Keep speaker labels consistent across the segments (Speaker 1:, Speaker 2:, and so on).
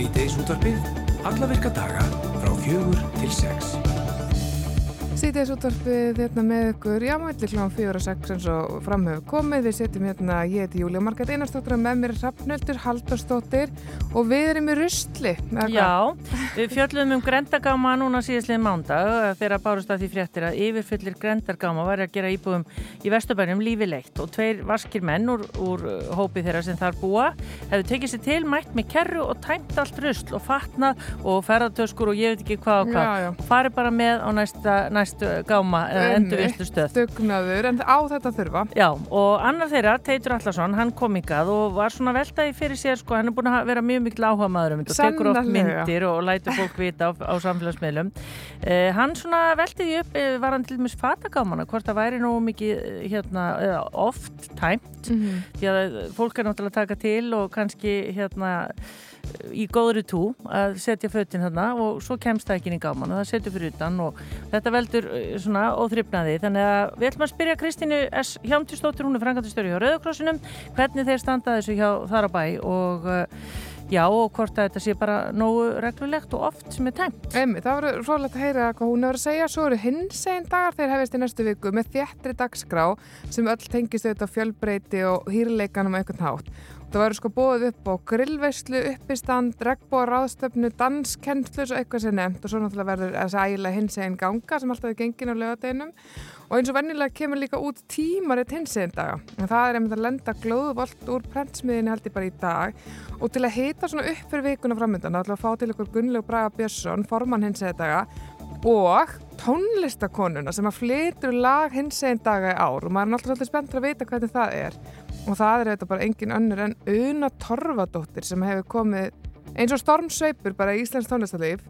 Speaker 1: Sýteis útvarfið, alla virka daga frá fjögur til sex.
Speaker 2: Sýtiðs útvarpið hérna með ykkur, já, mællir kláðan 4 og 6 eins og framhefur komið. Við setjum hérna, ég heiti Júlia Marget Einarstóttir og með mér er Rappnöldur Haldarstóttir og við erum í rustli.
Speaker 3: Já, við fjöldum um grendagáma núna síðastlega mándag þegar bárust að því fréttir að yfirfullir grendargáma var að gera íbúðum í Vesturbænum lífilegt og tveir vaskir menn úr, úr hópi þeirra sem þar búa hefðu tekið sér til, mætt með kerru og tæmt allt rustl og fatnað og ferðartöskur og ég veit ekki hvað og hvað. Og farið bara með á næsta, næstu gáma eða endurvistu stöð.
Speaker 2: Dugnaður, en á þetta þurfa.
Speaker 3: Já, og annar þeirra, Teitur Allarsson, hann kom ykkar og var svona veltaði fyrir sér sko, hann er búin að vera mjög mikil áhuga maður um þetta og tekur oft myndir og lætur fólk vita á, á samfélagsmiðlum eh, Hann svona veltiði upp, eh, var hann til dæmis fatagámana, hvort það væri nú mikið hérna, oft tæmt mm -hmm. því að fólk er náttúrulega að taka til og kannski hérna í góðri tú að setja föttin þarna og svo kemst það ekki inn í gáman og það setur fyrir utan og þetta veldur eh, svona óþryfnaði þannig að við ætlum að spyrja Kristínu S. Hjámtistóttur, hún er frangatistöru hjá Rauðakrossinum hvernig þeir standa þessu hjá þar á bæ og eh, já og hvort að þetta sé bara nógu reglulegt og oft sem er tæmt.
Speaker 2: Emi, það var frólægt að heyra hvað hún hefur að segja, svo eru hins einn dagar þegar hefist í næstu viku með þjættri dagskrá sem öll tengist auðvitað fjölbreyti og hýrleikanum eitthvað nátt Það verður sko bóðið upp á grillveislu, uppistand, regnbóra, ráðstöfnu, danskennslu og eitthvað sem nefnt. Og svo náttúrulega verður þessi ægilega hinsegin ganga sem alltaf er gengin á lögadeginum og eins og vennilega kemur líka út tímaritt hinsegin daga. En það er einmitt að lenda glóðvolt úr prentsmiðinu held ég bara í dag. Og til að hita svona upp fyrir vikuna framöndan þá ætlum við að fá til ykkur Gunnlaug Braga Björnsson, formann hinsegin daga og tónlistakonuna sem að flytur lag hinsegin daga í ár. Og maður er alltaf svolítið spennt að vita hvernig það er og það er þetta bara engin önnur en Una Torfadóttir sem hefur komið eins og stormsveipur bara í Íslands tónlistarlíf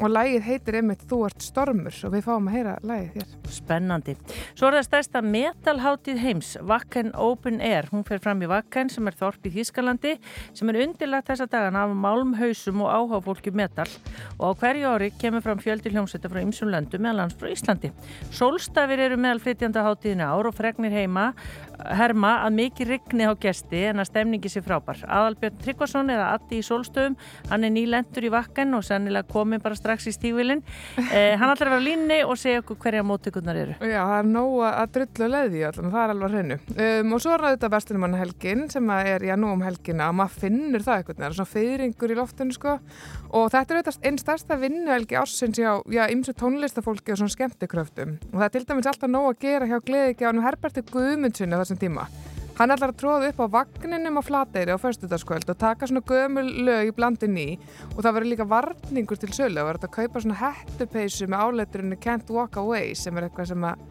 Speaker 2: og lægið heitir einmitt Þú ert stormur og við fáum að heyra lægið hér.
Speaker 3: Spennandi. Svo er það stærsta metalháttið heims, Wacken Open Air. Hún fer fram í Wacken sem er þorp í Þískalandi sem er undirlagt þessa dagana af málmhausum og áháfólki metal og á hverju ári kemur fram fjöldi hljómsetta frá ymsum löndu meðal lands frá Íslandi. Sólstafir eru meðal flytjanda háttíðinu ár og fregnir heima herma að mikið rigni á gesti en að stemningi sé frábær. Aðalbjörn Tryggvason eða Atti í Sólstöðum, hann er nýlendur í Wacken og sennilega komin bara strax í stígvilin. Eh, hann ætlar að vera línni og segja okkur hverja móttökurnar eru.
Speaker 2: Já, það er nóg að drullu leði allan, það er alveg hreinu. Um, og svo er þetta verstunum helgin sem er, já, nú um helgina og maður finnur það eitthvað, það er svona feyringur í loftinu sko og þetta er einn starsta vinnuhelgi ársins hjá, já, ymsu tónlistafólki og svona skemmtikröftum og það er til dæmis alltaf nóg að gera hjá gleðikjánu Herberti Guðmundssoni þessum tíma. Hann ætlar að tróða upp á vagninum á flateyri á förstutaskvöld og taka svona gömul lög í blandin í. Og það verður líka varningur til sölu. Og verður að kaupa svona hættupeisu með áleiturinu Can't Walk Away sem er eitthvað sem að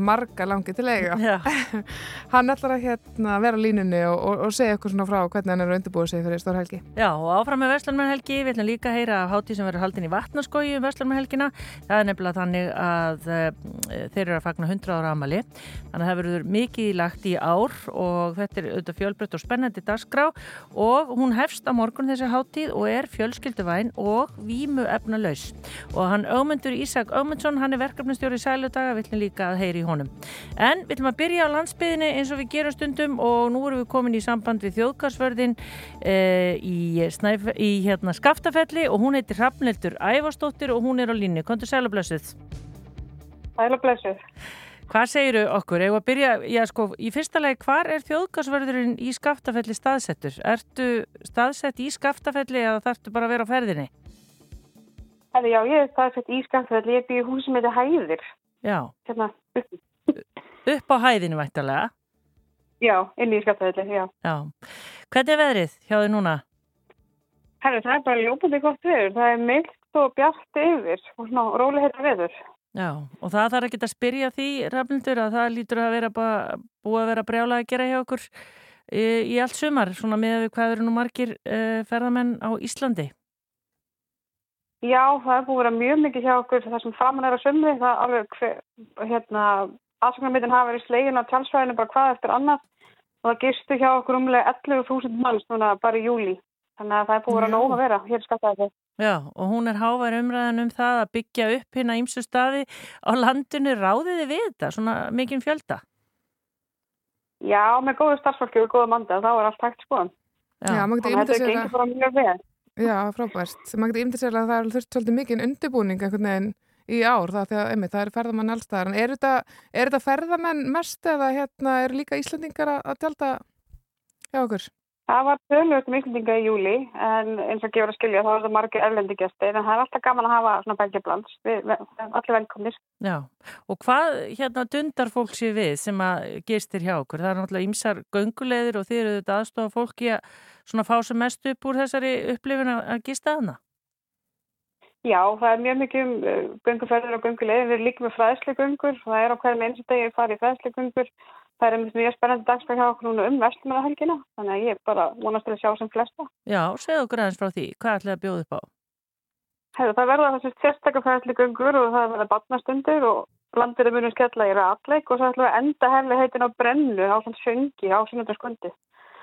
Speaker 2: marga langi til eiga. Hann ætlar að hérna, vera línunni og, og, og segja eitthvað svona frá hvernig hann er að undirbúa sig fyrir Stórhelgi
Speaker 3: Já og áfram með Vestlarmennhelgi við ætlum líka að heyra af hátíð sem verður haldin í vatnaskói um Vestlarmennhelgina það er nefnilega þannig að uh, þeir eru að fagna 100 ára amali þannig að það verður mikið lagt í ár og þetta er auðvitað fjölbrött og spennandi dagskrá. Og hún hefst á morgun þessi hátíð og er fjölskylduvæn og vímu efnalaus og hann Ögmundur Ísak Ögmundsson hann er verkefnustjóri í sæludaga. Við ætlum líka að heyri í honum. En við ætlum að byrja á landsbyðinni eins og við gerum stundum og nú erum við komin í samband við þjóðgarsvörðin e, í, snæf, í hérna, Skaftafelli og hún heitir Hrafnildur Ævarsdóttir og hún er á línu. Kontur sælublessuð.
Speaker 4: Sælublessuð.
Speaker 3: Hvað segiru okkur? Eða að byrja, já sko, í fyrsta lagi, hvar er þjóðgarsvörðurinn í Skaftafelli staðsettur? Ertu staðsett í Skaftafelli eða þarftu bara að vera á ferðinni?
Speaker 4: Hefði, já, ég er staðsett í Skaftafelli, ég byrju húsum með hæðir.
Speaker 3: Já.
Speaker 4: Hérna
Speaker 3: upp. á hæðinu vægtalega?
Speaker 4: Já, inn í. Já.
Speaker 3: Hvernig er veðrið hjá þið núna?
Speaker 4: Herri, það er bara ljópandi gott veður. Það er mylgt og bjart yfir og svona róli hérna veður.
Speaker 3: Já, og það þarf ekki að spyrja því, Rafnildur, að það lítur að vera bara, búið að vera brjála að gera hjá okkur í, í allt sumar, svona með hvað eru nú margir uh, ferðamenn á Íslandi?
Speaker 4: Já, það er búið að vera mjög mikið hjá okkur þar sem framann er að sömri. Það er alveg, hérna, aðsögnarmyndin hafa verið slegin á tjálsvæðinu bara hvað eftir annað og það gistu hjá okkur umlega 11.000 manns núna bara í júli. Þannig að það er búið að vera nóg að vera hér skattaði þau.
Speaker 3: Já, og hún er hávar umræðan um það að byggja upp hérna ímsu staði á landinu. Ráðiði við þetta, svona mikinn fjölda?
Speaker 4: Já, með góðu starfsfólki og góða manda, þá er allt hægt skoðan.
Speaker 2: Já, Já maður getur
Speaker 4: ímyndið sig það.
Speaker 5: Já, frábært. Maður getur ímyndið sér að það er þurft svolítið mikið undirbúning einhvern veginn í ár það, þegar, einmitt, það er ferðamann allstaðar. En er þetta, er þetta ferðamenn mest eða hérna, er líka Íslandingar að tjálta hjá okkur?
Speaker 4: Það var tölvöld um Íslandinga í júli en eins og gefur að skilja þá er það margir erlendi gestir en það er alltaf gaman að hafa svona bækjablands. Allir velkomnir.
Speaker 3: Já, og hvað hérna dundar fólk sér við sem að gestir hjá okkur? Það er náttúrulega ymsar göngulegðir og þið eru þetta aðstofa fólki að svona fá sem mest upp úr þessari upplifin að gista hana?
Speaker 4: Já, það er mjög mikið um uh, gönguferðir og göngulegðir. Við erum líka með fræðsli göngur. Það er á hverjum eins og degi. Það er mjög spennandi dagsfæk hjá okkur núna um vestlumarhelgina. Þannig að ég bara vonast til að sjá sem flesta.
Speaker 3: Já, segð okkur aðeins frá því. Hvað ætlaði að bjóða upp á?
Speaker 4: Hefur, það verða þessi sérstaklega fræðsli göngur og það verða batnastundir og landir er munum skella í ratleik og svo ætlum við að enda hefði heitin á brennu á svona söngi á sunnundarskundi.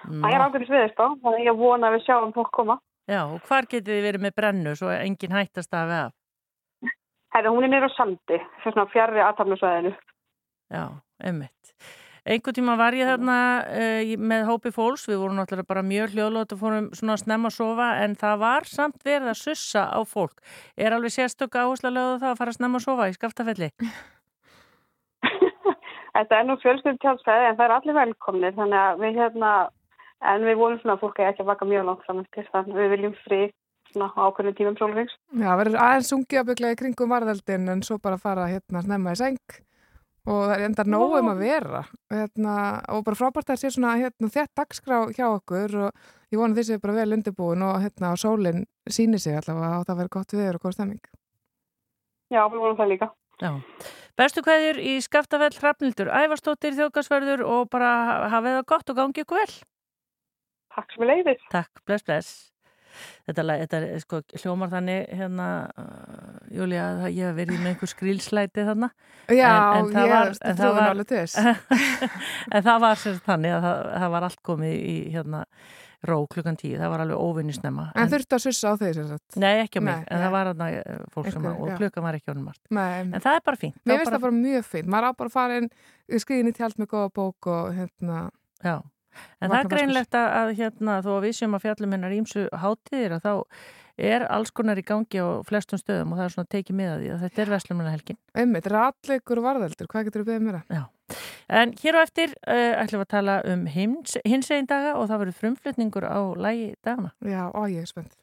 Speaker 4: Það er ákveðis viðist á, þannig að ég vona að við sjáum fólk koma.
Speaker 3: Já, og hvar getið þið verið með brennu svo enginn hættast að veða?
Speaker 4: Hefur, hún er nýra á sandi, svona aðtapnusvæðinu.
Speaker 3: Já, ummitt. Einhvern tíma var ég þarna uh, með hópi fólks, við vorum náttúrulega bara mjög hljóðlót og fórum svona að snemma að sofa en það var samt verið að sussa á fólk. Er alveg sérstök áherslu að lögða það að fara að snemma að sofa í skaftafelli?
Speaker 4: Þetta er nú fjölskyld tjálsfæði en það er allir velkomnir þannig að við hérna en við vonum svona að fólk er ekki að vaka mjög langt saman til þannig að við viljum fri svona ákveðinu tímum sólfings.
Speaker 5: Já, verður aðeins ungi að byggja í kringum varðaldin en svo bara fara hérna snemma í seng og það er enda nógum að vera hérna, og bara frábært að sé svona hérna, þett dagskrá hjá okkur og ég vona sem er bara vel undirbúin og hérna á sólinn síni sig allavega og það verður gott viður og góð stemming.
Speaker 4: Já, við vonum það líka.
Speaker 3: Já. Bestu hverjur í Skaftafell Hrafnildur, ævarstóttir þjókasverður og bara hafið það gott og gangið ykkur vel.
Speaker 4: Takk sem er leiðis.
Speaker 3: Takk, bless, bless. Þetta, þetta sko, hljómar þannig hérna, uh, Júlia, að ég hef verið með einhver skrílslæti þarna.
Speaker 5: Já,
Speaker 3: en, en
Speaker 5: ég
Speaker 3: var,
Speaker 5: er trúin alveg til þess
Speaker 3: En það var sem þannig að það, það var allt komið í hérna, ró klukkan tíu, það var alveg óvinni snemma
Speaker 5: En, en þurftu að sussa á þeir sem sagt?
Speaker 3: Nei, ekki á mig, nei, en það var þarna eh, fólk sem og klukkan var ekki ánum allt En það er bara fínt
Speaker 5: Mér finnst það bara mjög fínt, maður á bara að fara inn skriðin í tjald með góða bók og hérna
Speaker 3: Já En það er greinlegt að, að hérna, þó að við séum að fjallum hennar ímsu hátíðir að þá er alls konar í gangi á flestum stöðum og það er svona tekið með að því að þetta er Veslumanna helgin.
Speaker 5: Einmitt, ratleikur varðeldur, hvað getur við beðið mér að?
Speaker 3: Já, en hér á eftir uh, ætlum við að tala um hins, hins einn daga og það verður frumflutningur á lægi dagana.
Speaker 5: Já, og ég er spennt.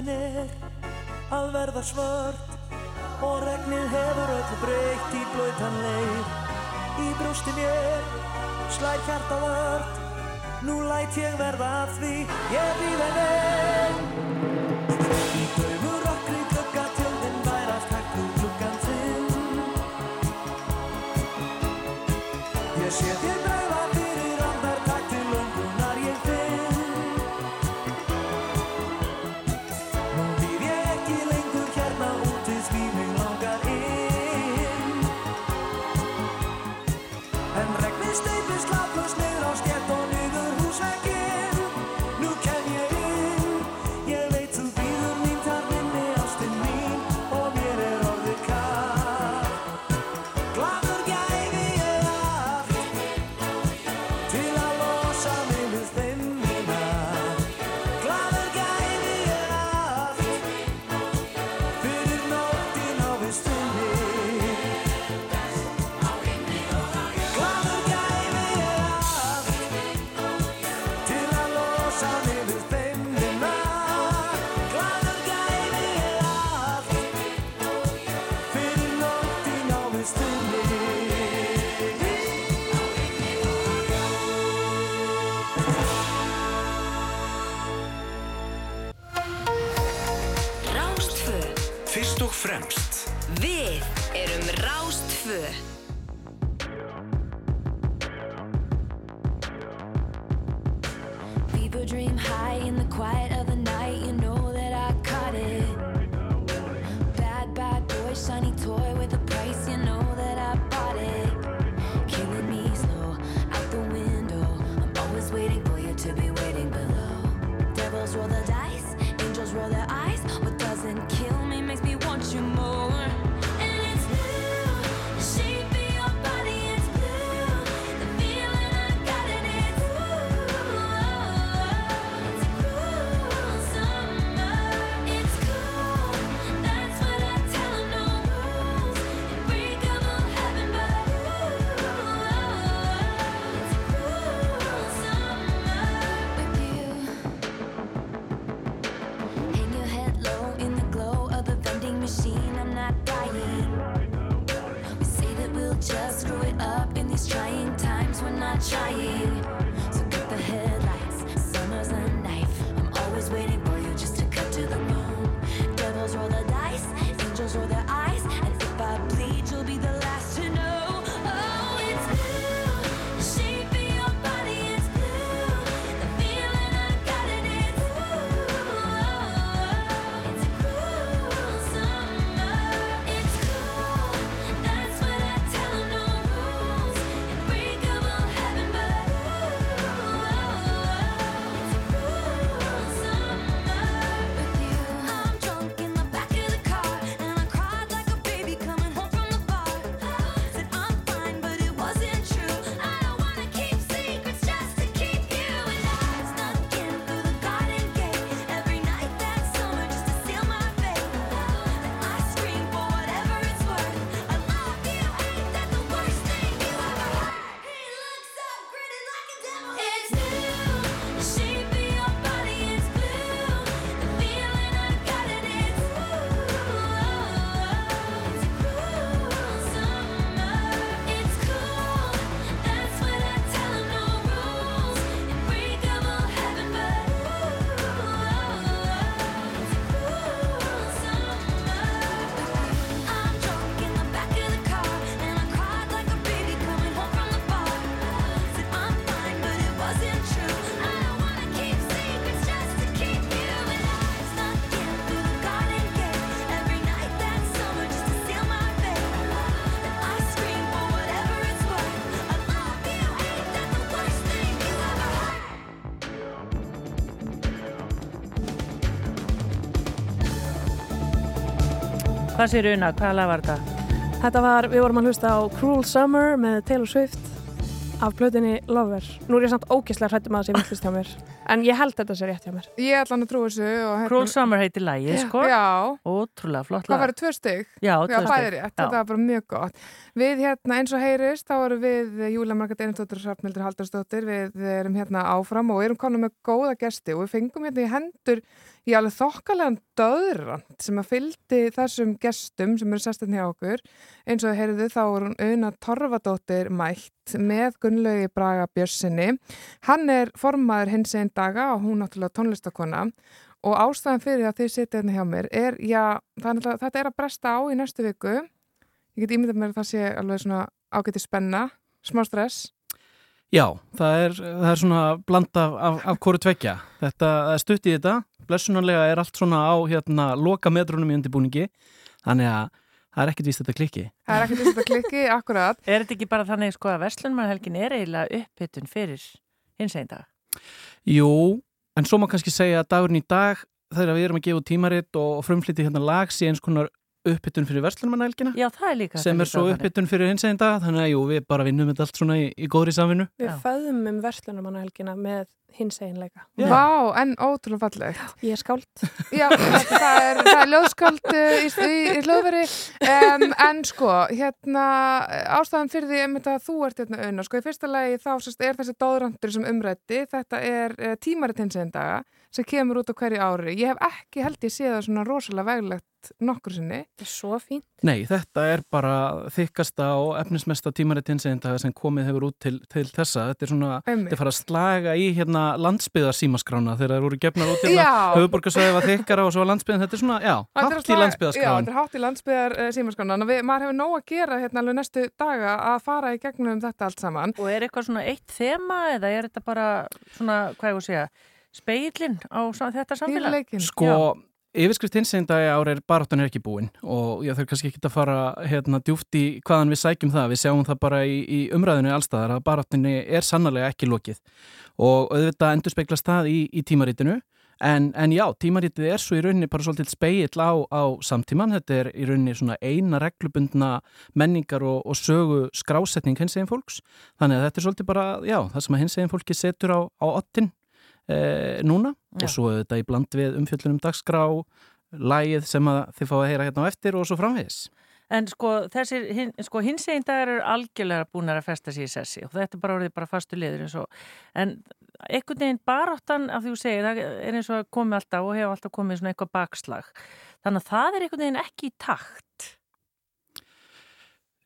Speaker 6: Nóttin er að verða svart og regnið hefur öllu breykt í blöytan leir. Í brústin ég slæð hjarta vörd Nú læt ég verða að því. Ég býð en er
Speaker 3: Hvað sér unna? Hvaða lag var þetta?
Speaker 7: Þetta var, við vorum að hlusta á Cruel Summer með Taylor Swift af blöðinni Lover. Nú er ég samt ógeðslega hrættum að það sé myndist hjá mér. En ég held þetta sé rétt hjá mér.
Speaker 2: Ég ætla hann að trú þessu. Hérna-
Speaker 3: Cruel Summer heiti lagið, sko.
Speaker 2: Já.
Speaker 3: Ótrúlega flott lag.
Speaker 2: Það var tvör stygg.
Speaker 3: Já,
Speaker 2: tvör
Speaker 3: stygg.
Speaker 2: Þetta var bara mjög gott. Við hérna eins og heyrist, þá erum við Júlia Margat Einarstóttir og Svartmildur Haldarstóttir. Við erum hérna áfram og erum komin með góða gesti og við fengum hérna í hendur ég alveg þokkalega döðrand sem að fylgdi þessum gestum sem eru sestin hjá okkur. Eins og heyrðu þá er hún Una Torfadóttir mætt með Gunnlaugi Braga Björnsinni hann er formaður hins einn daga og hún náttúrulega tónlistakona og ástæðan fyrir að þið sitja hérna hjá mér er, já, er náttúrulega- þetta er að bresta á í næstu viku. Ég get ímyndað mér að það sé alveg svona ágæti spenna, smá stress
Speaker 8: Já, það er, það er svona bland af, af, af hvoru tvekja. Þetta er stutt í þetta. Blessunarlega er allt svona á hérna loka metrunum í undirbúningi. Þannig að það er ekkert víst þetta klikki.
Speaker 2: það er ekkert þess að klikki, akkurat
Speaker 3: Er þetta ekki bara þannig sko að Vestlunmarhelgin er eiginlega upphittun fyrir hins einn dag?
Speaker 8: Jú, en svo má kannski segja að dagurinn í dag þegar við erum að gefa út tímaritt og frumflyti hérna lag sé eins konar upphittun fyrir verslunumannhelgina
Speaker 3: Já, það er líka
Speaker 8: sem er svo upphittun fyrir hins einn dag þannig að jú, við bara vinnum þetta allt svona í, í góðri samvinnu.
Speaker 7: Við föðum um verslunumannahelgina með hins eiginleika.
Speaker 8: Já.
Speaker 2: Vá, en ótrúlega fallegt
Speaker 7: Ég er skáld.
Speaker 2: Já, það er, það er ljóðskáld uh, í, í, í hljóðveri um, en sko, hérna ástæðan fyrir því einmitt að þú ert hérna unna sko, í fyrsta lagi þá sérst, er þessi dóðrandur sem umrætti, þetta er uh, tímarit hins einn daga sem kemur út á hverju ári. Ég hef ekki held ég séð það svona rosalega veglegt nokkur sinni.
Speaker 7: Þetta er svo fínt.
Speaker 8: Nei, þetta er bara þykkasta og efnismesta dag sem komið hefur út til, til þessa. Þetta er svona, þetta er fara að slaga í hérna landsbyðar símaskrána þegar það voru gefnar út hérna. Höfuborgarsvæði var þykkara og svo var landsbyðin. Þetta er svona, já, hátt í
Speaker 2: slag- Já, þetta er hátt í landsbyðar uh, símaskrána við, maður hefur nóg að gera hérna alveg næstu daga að fara í gegnum þetta allt saman.
Speaker 3: Og er eitthvað svona eitt þema eða er þetta bara svona, hvað ég að segja, speilin á þetta samfélag?
Speaker 8: Sko, yfirskrift hins einn dag ár er baráttan er ekki búin og ég þarf kannski ekki að fara hérna djúft í hvaðan við sækjum það. Við sjáum það bara í, í umræðinu allstaðar að baráttinni er sannarlega ekki lokið og auðvitað endur speiklast það í, í tímaritinu En, en já, tímaritið er svo í rauninni bara svolítið speill á, á samtíman. Þetta er í rauninni svona eina reglubundna menningar og, og sögu skrásetning hins eginn fólks. Þannig að þetta er svolítið bara, já, það sem að hins eginn fólki setur á, á ottin eh, núna.
Speaker 3: Já.
Speaker 8: Og svo þetta í bland við umfjöllunum dagskrá, lægið sem þið fá að heyra hérna á eftir og svo framvegis.
Speaker 3: En sko, hin, sko hins einn dagar eru algjörlega búin að festa sér í sessi og þetta bara orðið bara fastu liður eins og, en einhvern veginn baráttan af því þú segir, það er eins og að komi alltaf og hefur alltaf komið svona eitthvað bakslag þannig að það er einhvern veginn ekki í takt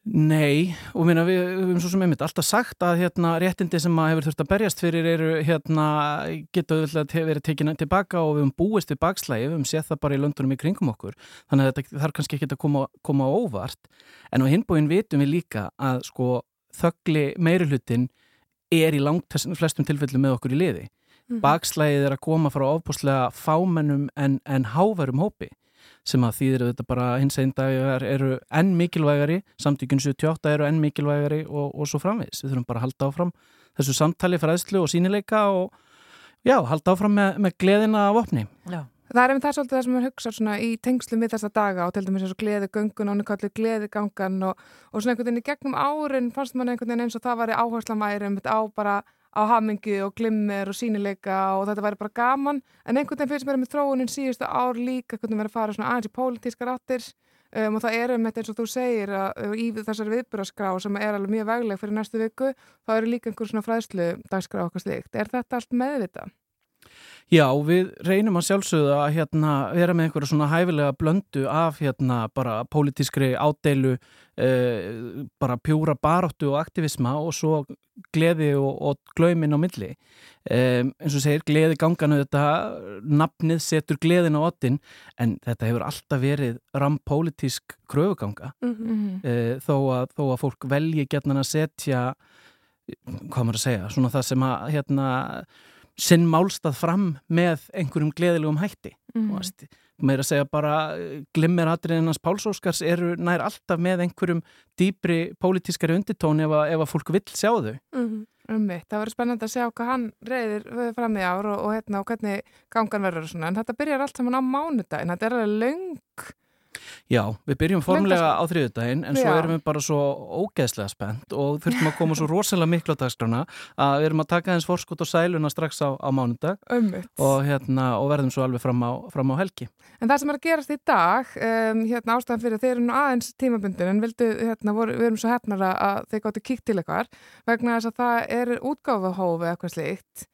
Speaker 8: Nei, og minna, við, höfum svo sem einmitt alltaf sagt að hérna, réttindi sem að hefur þurft að berjast fyrir eru hérna, geta verið tekin tilbaka og við höfum búist við bakslægi, við höfum séð það bara í löndunum í kringum okkur, þannig að þetta þarf kannski ekki að koma, koma óvart, en á hinbúin vitum við líka að sko þöggli meiri hlutin er í langt flestum tilfellum með okkur í liði. Bakslægið er að koma frá ofbúslega fámennum en, en háværum hópi sem að þýðir þetta bara hins einn dagar eru enn mikilvægari, samtíkun 78 eru enn mikilvægari og, og svo framvegis. Við þurfum bara að halda áfram þessu samtali, fræðslu og sínileika og já, halda áfram með, með gleðina af opni.
Speaker 3: Já.
Speaker 2: Það er einmitt það svolítið það sem maður hugsa svona í tengslum við þessa daga og til dæmis eins og gleði göngun og kallir gleði gangan og, og svona einhvern veginn í gegnum árin fannst mann einhvern veginn eins og það væri áhersla mæri um á bara á hamingi og glimmer og sínileika og þetta væri bara gaman en einhvern veginn finnst mér með þróunin síðustu ár líka veginn verið að fara svona aðeins í pólitískar áttir um, og það er um þetta eins og þú segir að, uh, í þessari viðburaskrá sem er alveg mjög vegleg fyrir næstu viku þá eru líka einhver svona fræðslu dagskrá okkar slikt. Er þetta allt meðvita?
Speaker 8: Já, við reynum að sjálfsögðu að hérna, vera með einhverja svona hæfilega blöndu af hérna, bara pólitískri ádeilu, eh, bara pjúra baróttu og aktivisma og svo gleði og, og glöymin á milli. Um, eins og segir, gleði ganganu þetta, nafnið setur gleðin á ottin, en þetta hefur alltaf verið rampólitísk kröfuganga.
Speaker 7: Mm
Speaker 2: Mm
Speaker 8: uh, þó, að, þó að fólk velji getna að setja hvað maður að segja, svona það sem að hérna, sinn málstað fram með einhverjum gleðilegum hætti
Speaker 2: Mhm.
Speaker 8: og veist, meira að segja bara glimmer atriðinans Páls Óskars eru nær alltaf með einhverjum dýpri pólitískari undirtón ef að, ef að fólk vill sjá þau.
Speaker 7: -hmm.
Speaker 2: Ummitt, það verður spennandi að sjá hvað hann reyðir fram í ár og, og, hérna, og hvernig gangan verður og svona, en þetta byrjar allt saman á mánudaginn, þetta er alveg löng
Speaker 8: Já, við byrjum formlega á þriðudaginn en svo
Speaker 2: Já.
Speaker 8: erum við bara svo ógeðslega spennt og þurftum að koma svo rosalega miklu á dagskrána að við erum að taka eins forskot og sæluna strax á, á mánudag og, hérna, og verðum svo alveg fram á, fram á helgi.
Speaker 2: En það sem er að gerast í dag, um, hérna ástæðan fyrir að þeir eru nú aðeins tímabundin en vildu, hérna, voru, við erum svo hefnara að þeir gáttu kíkt til eitthvað vegna þess að það er útgáfahófi eitthvað slíkt.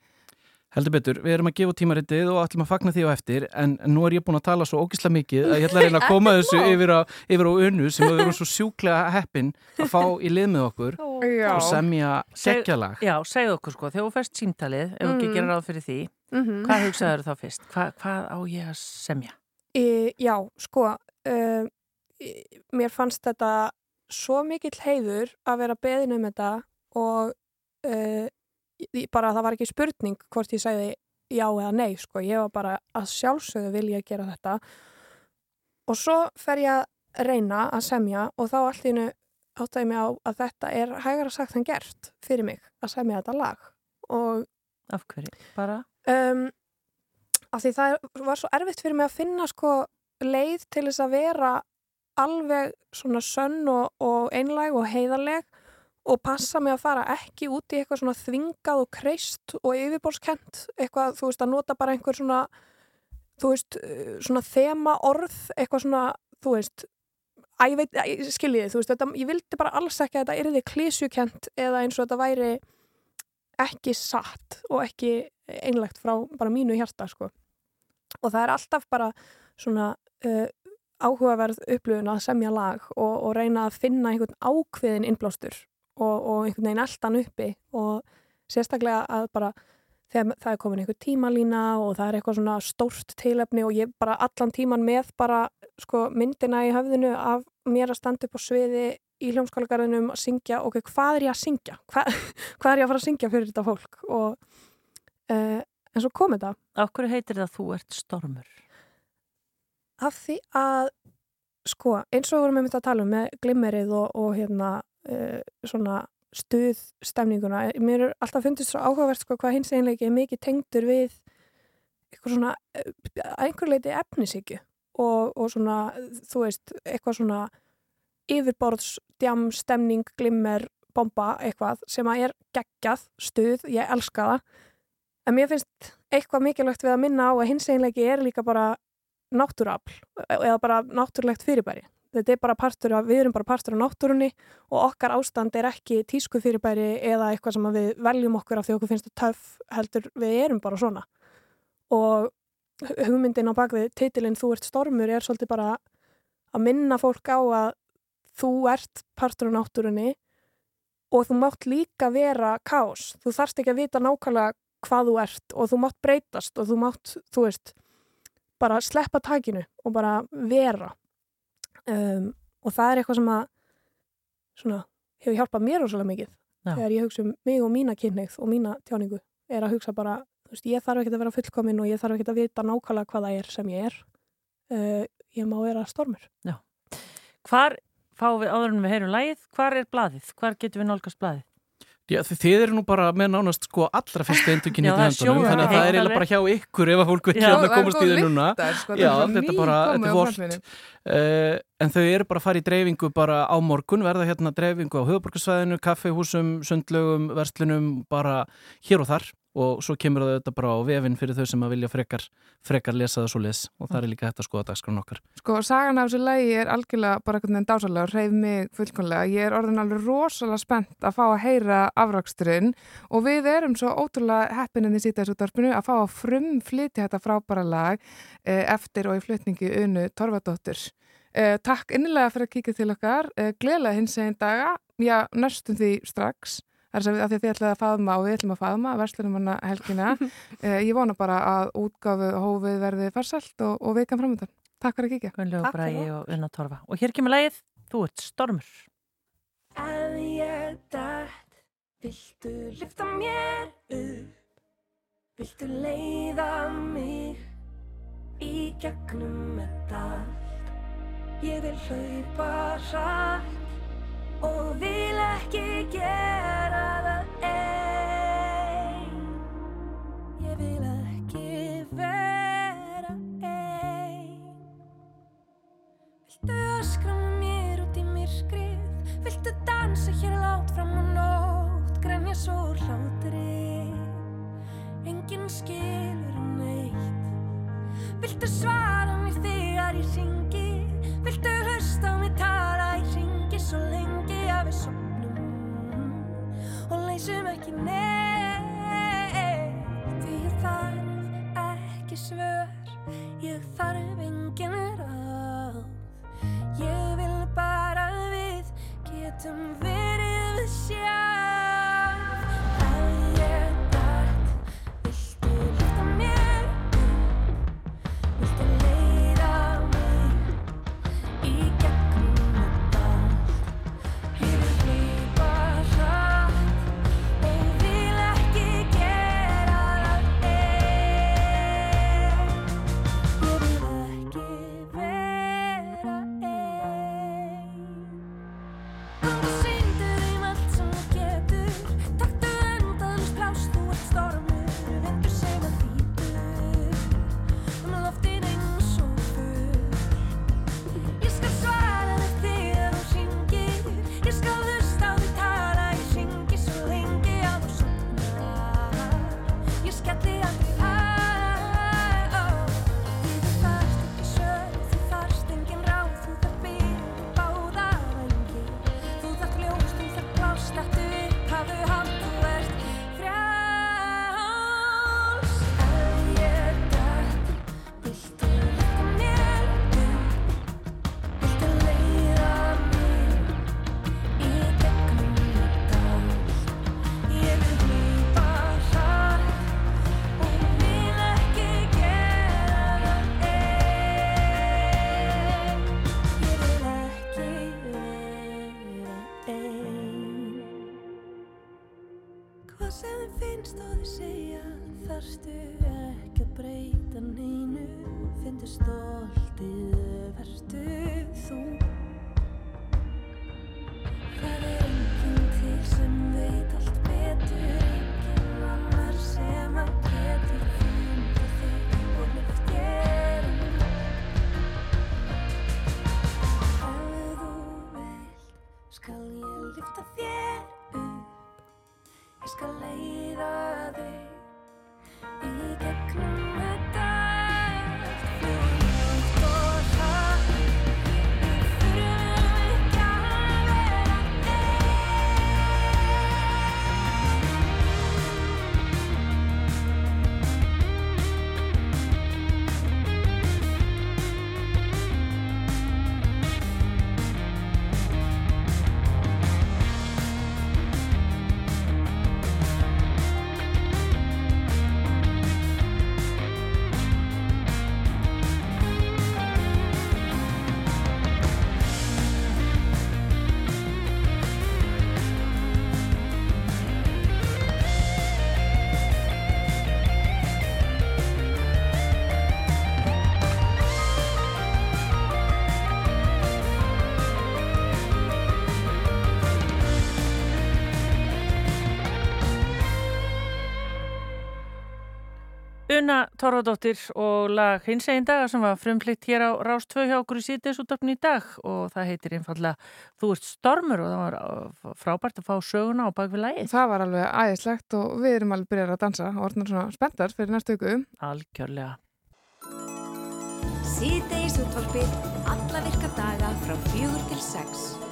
Speaker 8: Heldur betur, við erum að gefa tímaritið og ætlum að fagna því á eftir en nú er ég búin að tala svo ógislega mikið að ég ætla að reyna að koma þessu yfir á, yfir á unnu sem við erum svo sjúklega heppin að fá í lið með okkur
Speaker 2: Já.
Speaker 8: og semja
Speaker 3: Seg-
Speaker 8: geggjalag.
Speaker 3: Já, segðu okkur sko, þegar þú færst símtalið, ef þú ekki
Speaker 7: Mm.
Speaker 3: gerir ráð fyrir því,
Speaker 7: Mhm.
Speaker 3: hvað hugsaður þá fyrst? Hva, hvað á ég að semja?
Speaker 7: Í, já, sko, í- mér fannst þetta svo mikill heiður að vera beðin um þetta og uh, bara það var ekki spurning hvort ég segði já eða nei, sko, ég var bara að sjálfsögðu vilja gera þetta og svo fer ég að reyna að semja og þá allt í hennu áttaði mig á að þetta er hægara sagt en gert fyrir mig að semja þetta lag og
Speaker 3: Af hverju? Bara?
Speaker 7: um, af því það var svo erfitt fyrir mig að finna sko leið til þess að vera alveg svona sönn og, og einlæg og heiðarleg og passa mig að fara ekki út í eitthvað svona þvingað og kreist og yfirborskent eitthvað, þú veist, að nota bara einhver svona þú veist, uh, svona þema orð, eitthvað svona þú veist, að ég veit, skiljiði þú veist, þetta, ég vildi bara alls ekki að þetta yrði klísjukent eða eins og þetta væri ekki satt og ekki einlegt frá bara mínu hjarta sko. og það er alltaf bara svona uh, áhugaverð upplifun að semja lag og, og reyna að finna einhvern ákveðin innblástur og, og einhvern veginn eldan uppi og sérstaklega að bara þegar það er komin einhver tímalína og það er eitthvað svona stórt tilefni og ég bara allan tíman með bara sko myndina í höfðinu af mér að standa upp á sviði í hljómskólagarðinum að syngja, ok, hvað er ég að syngja? Hva, hvað er ég að fara að syngja fyrir þetta fólk? Og uh, en svo kom þetta
Speaker 3: hverju heitir það að þú ert stormur?
Speaker 7: af því að sko, eins og við vorum með að tala um með glimmerið og, og hérna uh, svona stuð stemninguna, mér er alltaf fundist svo áhugavert sko hvað hins einleiki er mikið tengdur við eitthvað svona eh, einhver leiti efnisíkju og, og svona, þú veist eitthvað svona yfirborðs, djam, stemning, glimmer bomba, eitthvað sem að er geggjað, stuð, ég elska það en mér finnst eitthvað mikilvægt við að minna á að hins einleiki er líka bara náttúrafl eða bara náttúrulegt fyrirbæri. Þetta er bara partur af, við erum bara partur af náttúrunni og okkar ástand er ekki tísku fyrirbæri eða eitthvað sem við veljum okkur af því okkur finnst það töff heldur við erum bara svona. Og hugmyndin á bakvið titilinn Þú ert stormur er svolítið bara að minna fólk á að þú ert partur af náttúrunni og þú mátt líka vera kaos. Þú þarft ekki að vita nákvæmlega hvað þú ert og þú mátt breytast og þú mátt, þú veist, bara sleppa takinu og bara vera um, og það er eitthvað sem að svona, hefur hjálpað mér rosalega mikið
Speaker 3: Já.
Speaker 7: þegar ég hugsa um mig og mína kynneigð og mína tjáningu er að hugsa bara, þú veist, ég þarf ekki að vera fullkomin og ég þarf ekki að vita nákvæmlega hvað það er sem ég er uh, ég má vera stormur
Speaker 3: Hvar fáum við áður en við heyrum lægið? Hvar er blaðið? Hvar getum við nálgast blaðið?
Speaker 8: Já, þið, eru nú bara með nánast sko allra fyrstu eindökin í
Speaker 3: það sjónvarpið
Speaker 8: þannig að það er eiginlega bara hjá ykkur ef að fólk vil
Speaker 3: Já,
Speaker 8: hérna
Speaker 2: það er
Speaker 8: komast í þau núna.
Speaker 2: sko,
Speaker 8: Já,
Speaker 2: það
Speaker 8: þetta er bara, þetta er
Speaker 2: framlínum.
Speaker 8: uh, en þau eru bara að fara í dreifingu bara á morgun, verða hérna dreifingu á höfuborgarsvæðinu, kaffehúsum, sundlögum verslunum, bara hér og þar og svo kemur það auðvitað bara á vefinn fyrir þau sem að vilja frekar, frekar lesa það svo les og það er líka hægt að skoða dagskrán okkar
Speaker 2: Sko, sagan af þessu lægi er algjörlega bara einhvern veginn dásalega reyð mig fullkonlega. Ég er orðin alveg rosalega spennt að fá að heyra afraksturinn og við erum svo ótrúlega heppininn í sítast útvarpinu að fá að frumflytja þetta frábæra lag eh, eftir og í flutningi Unu Torfadóttur. Eh, takk innilega fyrir að kíkja til okkar. Eh, Gleðilega hins eginn daga, já, næstum því strax. Það er að því að þið ætlaði að faðma og við ætlum að faðma verslunum hana helgina. eh, ég vona bara að útgáfu hófið verði farsælt og, og vikan framöndan. Takk fyrir að kíkja.
Speaker 3: Gunnlegu Bræði og Unna Torfa. Og hér kemur lægið Þú ert stormur.
Speaker 9: Ef ég dætt, viltu lyfta mér upp? Viltu leiða mig í gegnum þetta allt? Ég vil hlaupa hratt og vil ekki gera það einn. Ég vil ekki vera einn. Viltu öskra með mér út í myrkrið? Viltu dansa hér látt fram á nótt? Grenja svo hlátri Enginn skilur neitt Viltu svara mér þegar ég ringi? Viltu hlusta á mig tala í ringi svo lengi við sopnum og leysum ekki neitt. Því ég þarf ekki svör, ég þarf engin ráð. Ég vil bara við getum verið við sjálf.
Speaker 3: Una Torfadóttir og lag hins einn daga sem var frumplikt hér á Rástvö hjá okkur í síðdeinsútöfni í dag og það heitir einfallega Þú ert stormur og það var uh, frábært að fá söguna á bakvið lagi.
Speaker 2: Það var alveg æðislegt og við erum alveg byrjar að dansa og orðnar svona spenntar fyrir næstu ykku.
Speaker 3: Algjörlega.
Speaker 10: Síðdeisútvarpið alla virka daga frá fjögur til sex.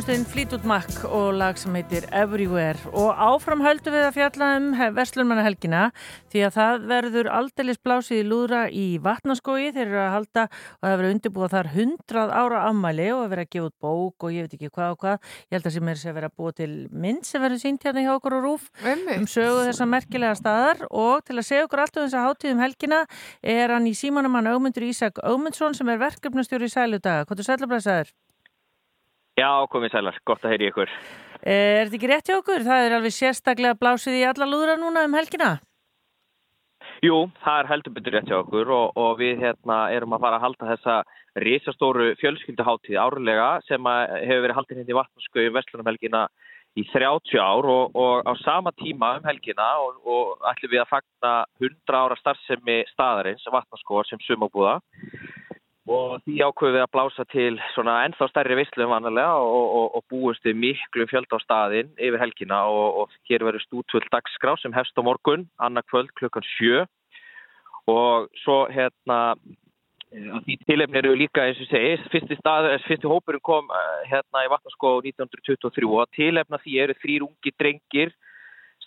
Speaker 3: Aðrjánstin Fleetwood Mac og lag sem heitir Everywhere. Og áfram höldum við að fjalla um Vestlunmannahelgina því að það verður aldeilis blásið í lúðra í vatnaskói þeir eru að halda og það verður undirbúið þar 100 ára afmæli og að vera að gefa út bók og ég veit ekki hvað og hvað. Ég held að sem er að vera að búa til mynd sem verður sínt hérna hjá okkur og rúf um sögu þessa merkilega staðar. Og til að segja okkur allt um þessa hátíðum helgina er hann í símanumann Ögmundur Ísak Ögmundsson sem er verkefnastjóri í sæludaga. Hvað er sælubræðsaður?
Speaker 11: Já, komið sælar, gott að heyri ykkur.
Speaker 3: Er þetta ekki rétt hjá okkur? Það er alveg sérstaklega blásið í alla lúðra núna um helgina?
Speaker 11: Jú, það er heldur betur rétt hjá okkur og, og við hérna, erum að fara að halda þessa risastóru fjölskylduháttíð árlega sem hefur verið haldið hindi í vatnarskau í Vestlunum helgina í 30 ár og, og á sama tíma um helgina og, og ætlum við að fagna 100 ára starfsemi staðarins vatnarskóar sem sumabúða og því ákveðum við að blása til ennþá stærri vissluðum vanalega og, og, og búist við miklu fjölda á staðin yfir helgina og, og hér verður stútvöld dagskrá sem hefst á morgun, annað kvöld klukkan sjö. Og svo hérna að því tilefni eru líka eins og segi, fyrsti, stað, fyrsti hópurinn kom eh, hérna í Vatnarskó 1923 og tilefna því eru þrýr ungi drengir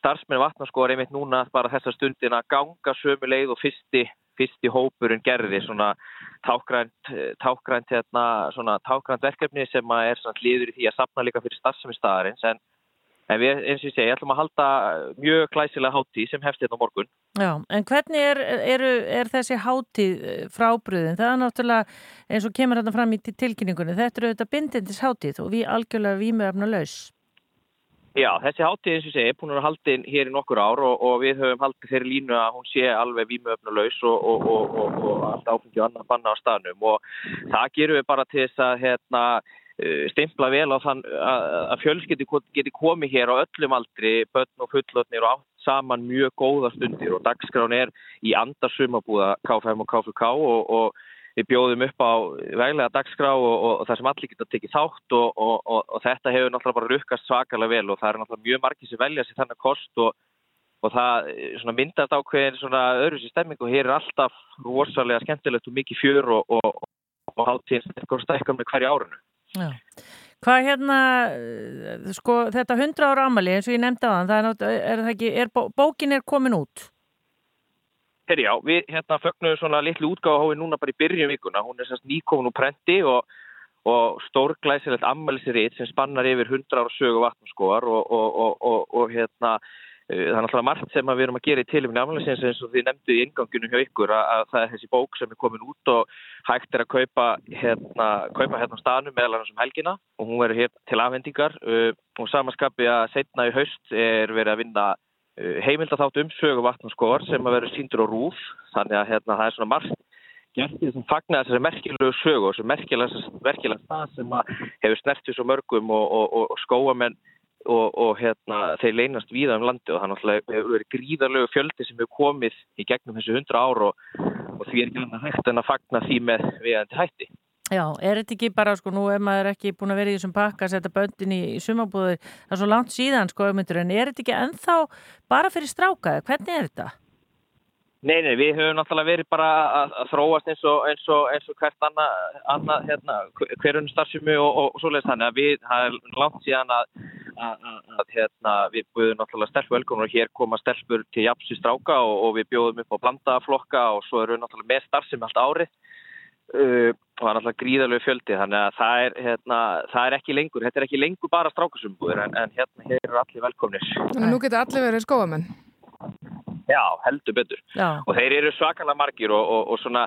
Speaker 11: starfsmenn Vatnarskó er einmitt núna bara þessa stundin að ganga sömu leið og fyrsti fyrsti hópurinn gerði svona tákgrænt, tákgrænt, hérna, svona tákgrænt verkefni sem er hlýður í því að sapna líka fyrir starfsemi staðarins en, en við eins og ég segi ætlum að halda mjög glæsilega hátíð sem hefst hérna morgun.
Speaker 3: Já, en hvernig er, er, er þessi hátíð frábriðin? Það er náttúrulega eins og kemur hérna fram í tilkynningunni, þetta eru auðvitað bindindis hátíð og við algjörlega vímöfna laus.
Speaker 11: Já, þessi hátíð eins og segi er búin að halda inn hér í nokkur ár og, og við höfum haldið þeirri línu að hún sé alveg vímuöfnulegs og, og, og allt áfengi og annar banna á staðnum. Og það gerum við bara til þess að hérna, stimpla vel á þann að fjölskyldi geti komið hér á öllum aldri, börn og fullotnir og átt saman mjög góða stundir. Og dagskrán er í andarsumabúða KFM og KFK og við bjóðum upp á veglega dagskrá og, og, og það sem allir geta tekið þátt og, og þetta hefur náttúrulega bara rukkast svakalega vel og það er náttúrulega mjög margir sem velja sér þannig kost og það myndast ákveðin svona öðru sér stemming og hér er alltaf rosalega skemmtilegt og mikið fjör og háttíðin stækkar með hverju árunu.
Speaker 3: Já. Hvað hérna, sko þetta 100 ára amali eins og ég nefndi á þann, er, er, er bókin er komin út?
Speaker 11: Herri já, við hérna fögnum svona litlu útgáðahói núna bara í byrjum vikuna. Hún er sérst nýkomin úr prenti og, og stórglæsilegt ammælisrið sem spannar yfir 100 ára sögu vatnarskóar og, og, og hérna það er náttúrulega margt sem við erum að gera í tilumni ammælisins eins og þið nefndu í ingangunum hjá ykkur að, að það er þessi bók sem er komin út og hægt er að kaupa hérna, kaupa hérna á staðnum meðal annars um helgina og hún verður hér til afhendingar uh, og samanskapi að setna í haust er verið að vinna heimildaþátt um sögu vatnarskóar sem að vera síndur á rúf þannig að hérna, það er svona margt gert því sem fagnar þessari merkilegu sögu og þessi merkilega, merkilega stað sem hefur snertið svo mörgum og, og, og, og skóamenn og hérna, þeir leynast víða um landi og það hefur verið gríðarlegu fjöldi sem hefur komið í gegnum þessu hundra ár og því er ekki hægt en að fagna því með viðandi hætti.
Speaker 3: Já, er þetta ekki bara, sko, nú er maður ekki búin að vera í þessum pakka að setja böndin í, í sumabúður, það er svo langt síðan, sko, auðvitað, en er þetta ekki ennþá bara fyrir strákaði? Hvernig er þetta?
Speaker 11: Nei, nei, við höfum náttúrulega verið bara að, að þróast eins og, eins og, eins og hvert annað, anna, hérna, hverjum starfsumi og, og, svoleiðis þannig að við, það er langt síðan að, að, að hérna, við búðum náttúrulega stelpu velkomur og hér koma stelpur til jafnsi stráka og við bjóðum upp á blandaflokka og svo erum við náttúrulega með starfsumi allt árið uh, það er náttúrulega gríðalög fjöldi þannig að það er, hérna, það er ekki lengur, þetta er ekki lengur bara strákasumbúður en, en hérna hér eru allir velkomnir.
Speaker 2: En nú getur allir verið skóamenn.
Speaker 11: Já, heldur betur.
Speaker 3: Já.
Speaker 11: Og þeir eru svakalega margir og, og, og svona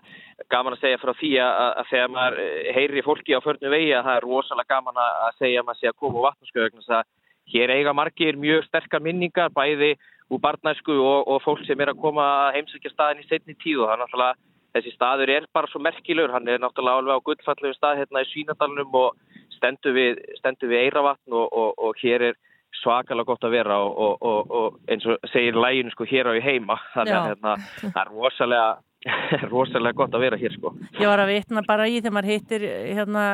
Speaker 11: gaman að segja frá því að, að þegar maður heyri fólki á förnu vegi að það er rosalega gaman að segja að maður sé að koma á vatnarskjöðugn að hér eiga margir mjög sterkar minningar bæði úr barnæsku og, og fólk sem er að koma að heimsækja staðin í setni tíð og það er náttúrulega þessi staður er bara svo merkilegur, hann er náttúrulega alveg á gullfallegu stað hérna í Svínadalunum og stendur við, stendur við Eiravatn og, og, og hér er svakalega gott að vera og, og eins og segir læginu sko hér á í heima. Þannig að hérna, það er rosalega rosalega gott að vera hér sko.
Speaker 3: Ég var að vitna bara í þegar maður hittir hérna,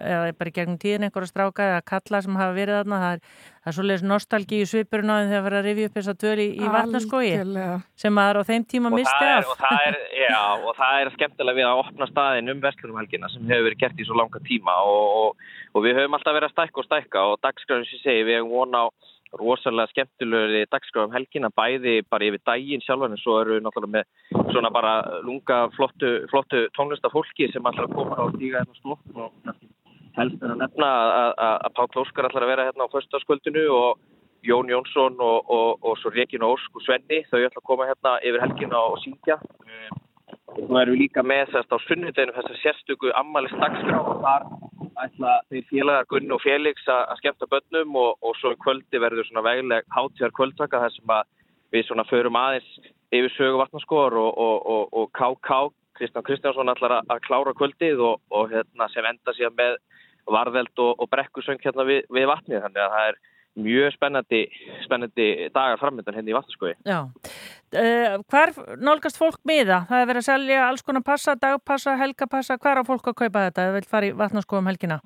Speaker 3: eða bara í gegnum tíðin einhverja stráka eða kalla sem hafa verið þarna það er, það er svolítið nostalgíu svipurinn á þeim þegar það er að rifja upp þessa döl í, í
Speaker 2: Algjörlega.
Speaker 3: sem maður á þeim tíma
Speaker 11: og
Speaker 3: misti
Speaker 11: er,
Speaker 3: af
Speaker 11: og, það er, já, og það er skemmtilega við að opna staðin um vestlunumhelgina sem hefur verið gert í svo langa tíma og, og, og við höfum alltaf verið að stækka og stækka og dagskráðum sem ég segi við hefum von á rosalega skemmtilegri dagskráðum helgina bæði bara yfir daginn sjálfan en svo eru við náttúrulega með svona bara lunga flottu, flottu tónlistafólki sem alltaf koma á stíga hérna slott og helst er að nefna að- að að Páll Óskar ætlar að vera hérna á föstaskvöldinu og Jón Jónsson og, og, og svo Regina Ósk og Svenni, þau að koma hérna yfir helgina og syngja. Nú erum við líka með að á sunnudeginu þess að sérstöku ammælist dagskrá og þar ætla þeir félagar Gunn og Félix að skemmta börnum og, og svo kvöldi verður svona vegleg hátíðar kvöldtaka þar sem að við svona förum aðeins yfir sögu vatnaskóar og, og, og, KK, Kristján Kristjánsson ætlar að, að klára kvöldið og, hérna sem enda síðan með varðeld og, og brekkusöng hérna við, við vatnið. Þannig að það er mjög spennandi, spennandi dagar framöndan hérna í vatnaskói.
Speaker 3: Já. Uh, hvar nálgast fólk miða? Það er verið að selja alls konar passa, dagpassa, helgapassa. Hvar á fólk að kaupa þetta? Það vil fara í vatnaskóum helgina.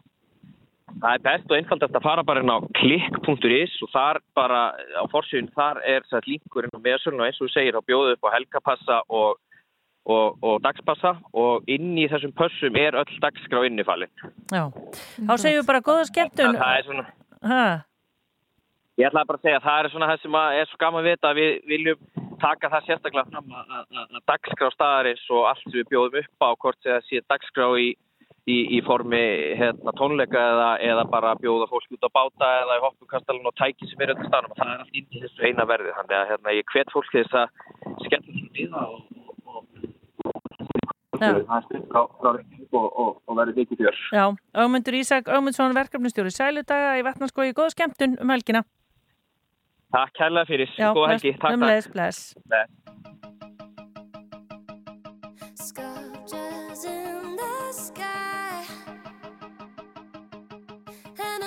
Speaker 11: Það er best og einfaldast að fara bara inn á klikk.is og þar bara á forsýðun þar er þess linkurinn og meðsölun og eins og þú segir þá bjóðu upp á helgapassa og, og, og dagspassa og inn í þessum pössum er öll dagskrá innifalinn.
Speaker 3: Já. Þá segjum við bara góða skemmtun.
Speaker 11: Það er svona,
Speaker 3: Ha,
Speaker 11: ég ætlaði bara að segja það er svona það sem að er svo gaman að vita að við viljum taka það sérstaklega fram að, að, að dagskrá staðarins og allt sem við bjóðum upp á hvort sem það sé dagskrá í í, í formi hérna, tónleika eða, eða bara bjóða fólk út á báta eða í hoppukastalun og tæki sem er öll staðnum og það er allt inn í þessu eina verði þannig að hérna, ég hvet fólk þess að skemmta sér við það og, og, er verði vikið fjör.
Speaker 3: já. Ögmundur Ísak, Ögmundsson, verkefnustjóri Sæludaga í vatnaskói. Góða skemmtun um helgina.
Speaker 11: Takk kærlega fyrir,
Speaker 3: Já,
Speaker 11: góða
Speaker 3: bless,
Speaker 11: helgi, takk,
Speaker 3: um
Speaker 11: takk.
Speaker 3: leiðis, bless.
Speaker 11: Bless.
Speaker 9: Sculptures in the sky, and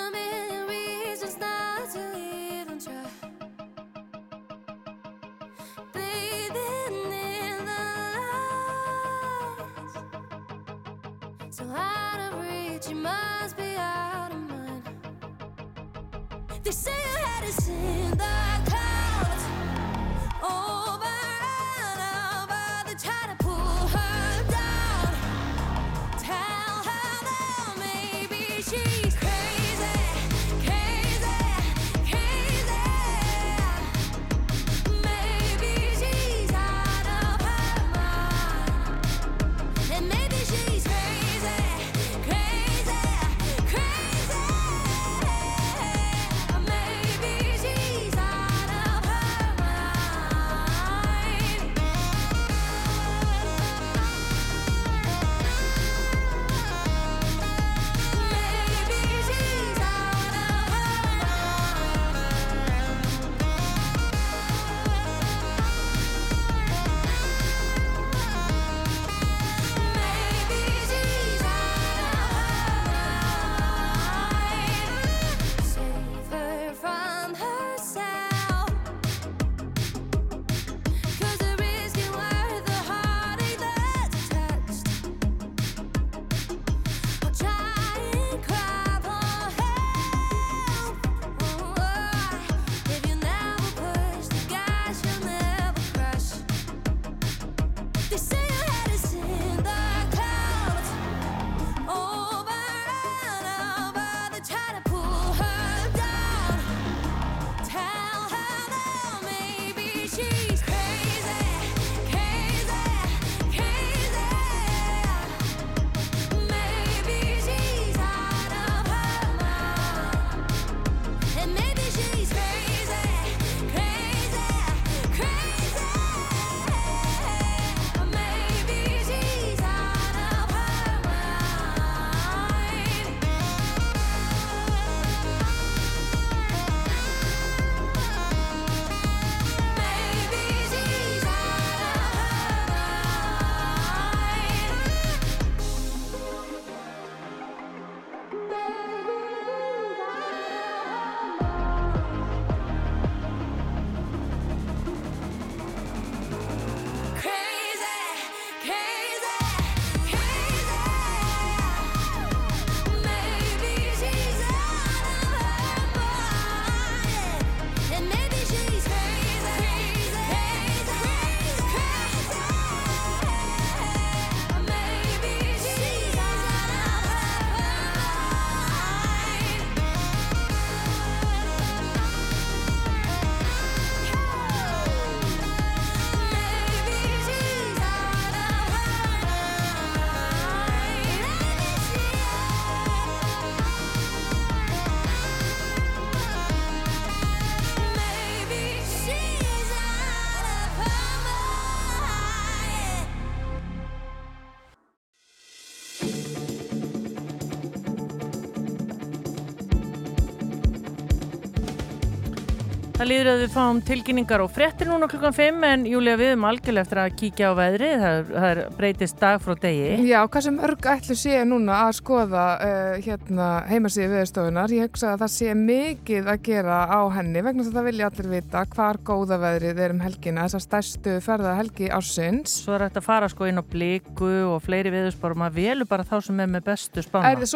Speaker 3: Það líður að við fáum tilkynningar og fréttir núna klukkan 5 en Júlia við erum algjörlega eftir að kíkja á veðri það, það breytist dag frá degi.
Speaker 2: Já, hvað sem örg ætlu sé núna að skoða uh, hérna heimasíðu viðstofunar. Ég hugsa að það sé mikið að gera á henni vegna þess að það vilja allir vita hvar góða veðrið er um helgina, þessar stærstu ferða helgi ásins.
Speaker 3: Svo er þetta að fara sko inn á bliku og fleiri viðurspár og maður velur bara þá sem er með bestu spána.
Speaker 2: Er að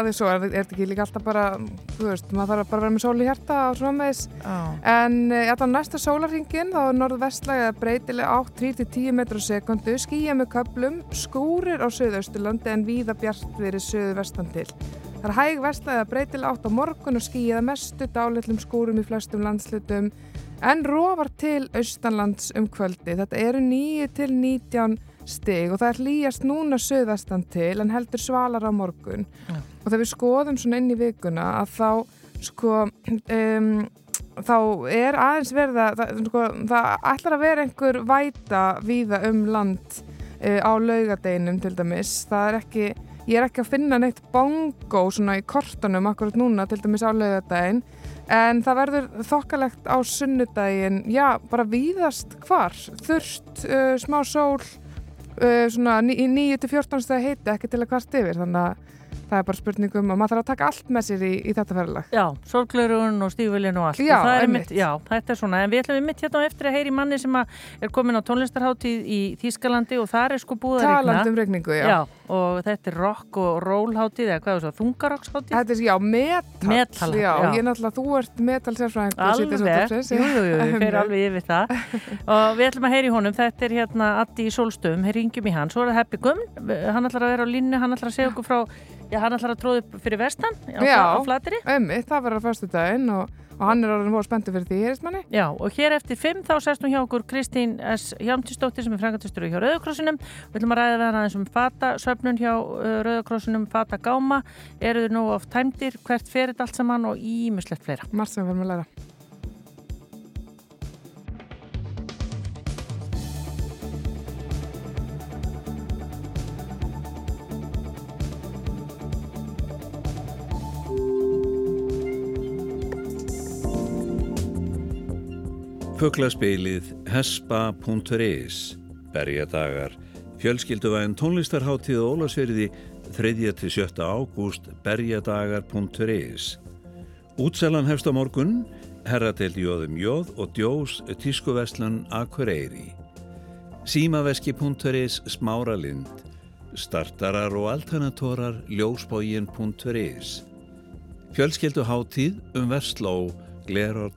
Speaker 2: að þið svo, er er þetta maður þarf bara að vera með sól í hjarta og svona með þess.
Speaker 3: Já.
Speaker 2: En uh, allan næsta sólarringin, þá er norðvestlæg eða breytileg átt 3-10 metrar á sekundu, skýja með köplum, skúrir á söðausturlandi en víða bjart verið söðvestan til. Það er hæg vestlæg eða breytileg átt á morgun og skýjað mestu dálitlum skúrum í flestum landslutum en rofar til austanlands um kvöldi. Þetta eru 9 til 19 stig og það er hlýjast núna söðvestan til en heldur svalar á morgun. Og þegar við skoðum svona inn í vikuna að þá sko um, þá er aðeins verða það, sko, það ætlar að vera einhver væta víða um land uh, á laugadeinum til dæmis. Það er ekki, ég er ekki að finna neitt bongo svona í kortunum akkurat núna til dæmis á laugadegin en það verður þokkalegt á sunnudagin, já, bara víðast hvar, þurft, uh, smá sól uh, svona í 9-14 stæði heiti ekki til að kvart yfir þannig að það er bara spurningum að maður þarf að taka allt með sér í, í þetta ferðalag.
Speaker 3: Já, sólglörun og stígvillin og allt.
Speaker 2: Já,
Speaker 3: og er
Speaker 2: einmitt.
Speaker 3: mitt, já, þetta er svona. En við ætlum við mitt hérna á eftir að heyri manni sem að er komin á tónlistarháttíð í Þýskalandi og það er sko búið að
Speaker 2: Talandi um rigningu, já.
Speaker 3: Og þetta er rock og roll háttíð eða hvað er það, þungarokksháttíð
Speaker 2: Þetta er, já, metal.
Speaker 3: Metal,
Speaker 2: já.
Speaker 3: já.
Speaker 2: Ég er náttúrulega, þú ert metal sérfræðingur.
Speaker 3: Alveg, jú, jú, jú, við fyrir alveg yfir það og við ætlum að heyri honum, þetta er hérna Addi í Solstöðum, heyri yngjum í hann svo er það Happy Gum, hann ætlar að vera á línu hann ætlar að segja okkur frá, já hann ætlar að tróða upp fyrir vestan á,
Speaker 2: Já,
Speaker 3: á flateri
Speaker 2: einmitt, það verður á fyrstu daginn og, og hann er voru spenntur fyrir því, heyrist manni?
Speaker 3: Já, og hér eftir fimm þá sest hún hjá okkur Kristín S. Hjámtisdóttir sem er frangatistur hjá Rauðakrossinum. Við ætlum að ræða við hann aðeins um fatasöfnun hjá uh, Rauðakrossinum, fatagáma. Eru þau nú oft tæmdir, hvert fer þetta allt saman og ímislegt fleira.
Speaker 2: Margt sem við fyrir að læra.
Speaker 12: Fuglaspilið hespa.is Berjadagar. Fjölskylduvæðin tónlistarháttíð og Ólasverði 3-7. ágúst berjadagar.is Útselan hefst á morgun Herradel Jóðum Jóð og Djós Tískuveslan Akureyri. Símaveski.is Smáralind. Startarar og alternatorar ljósbógin.is Fjölskylduháttíð um Vestló Gleror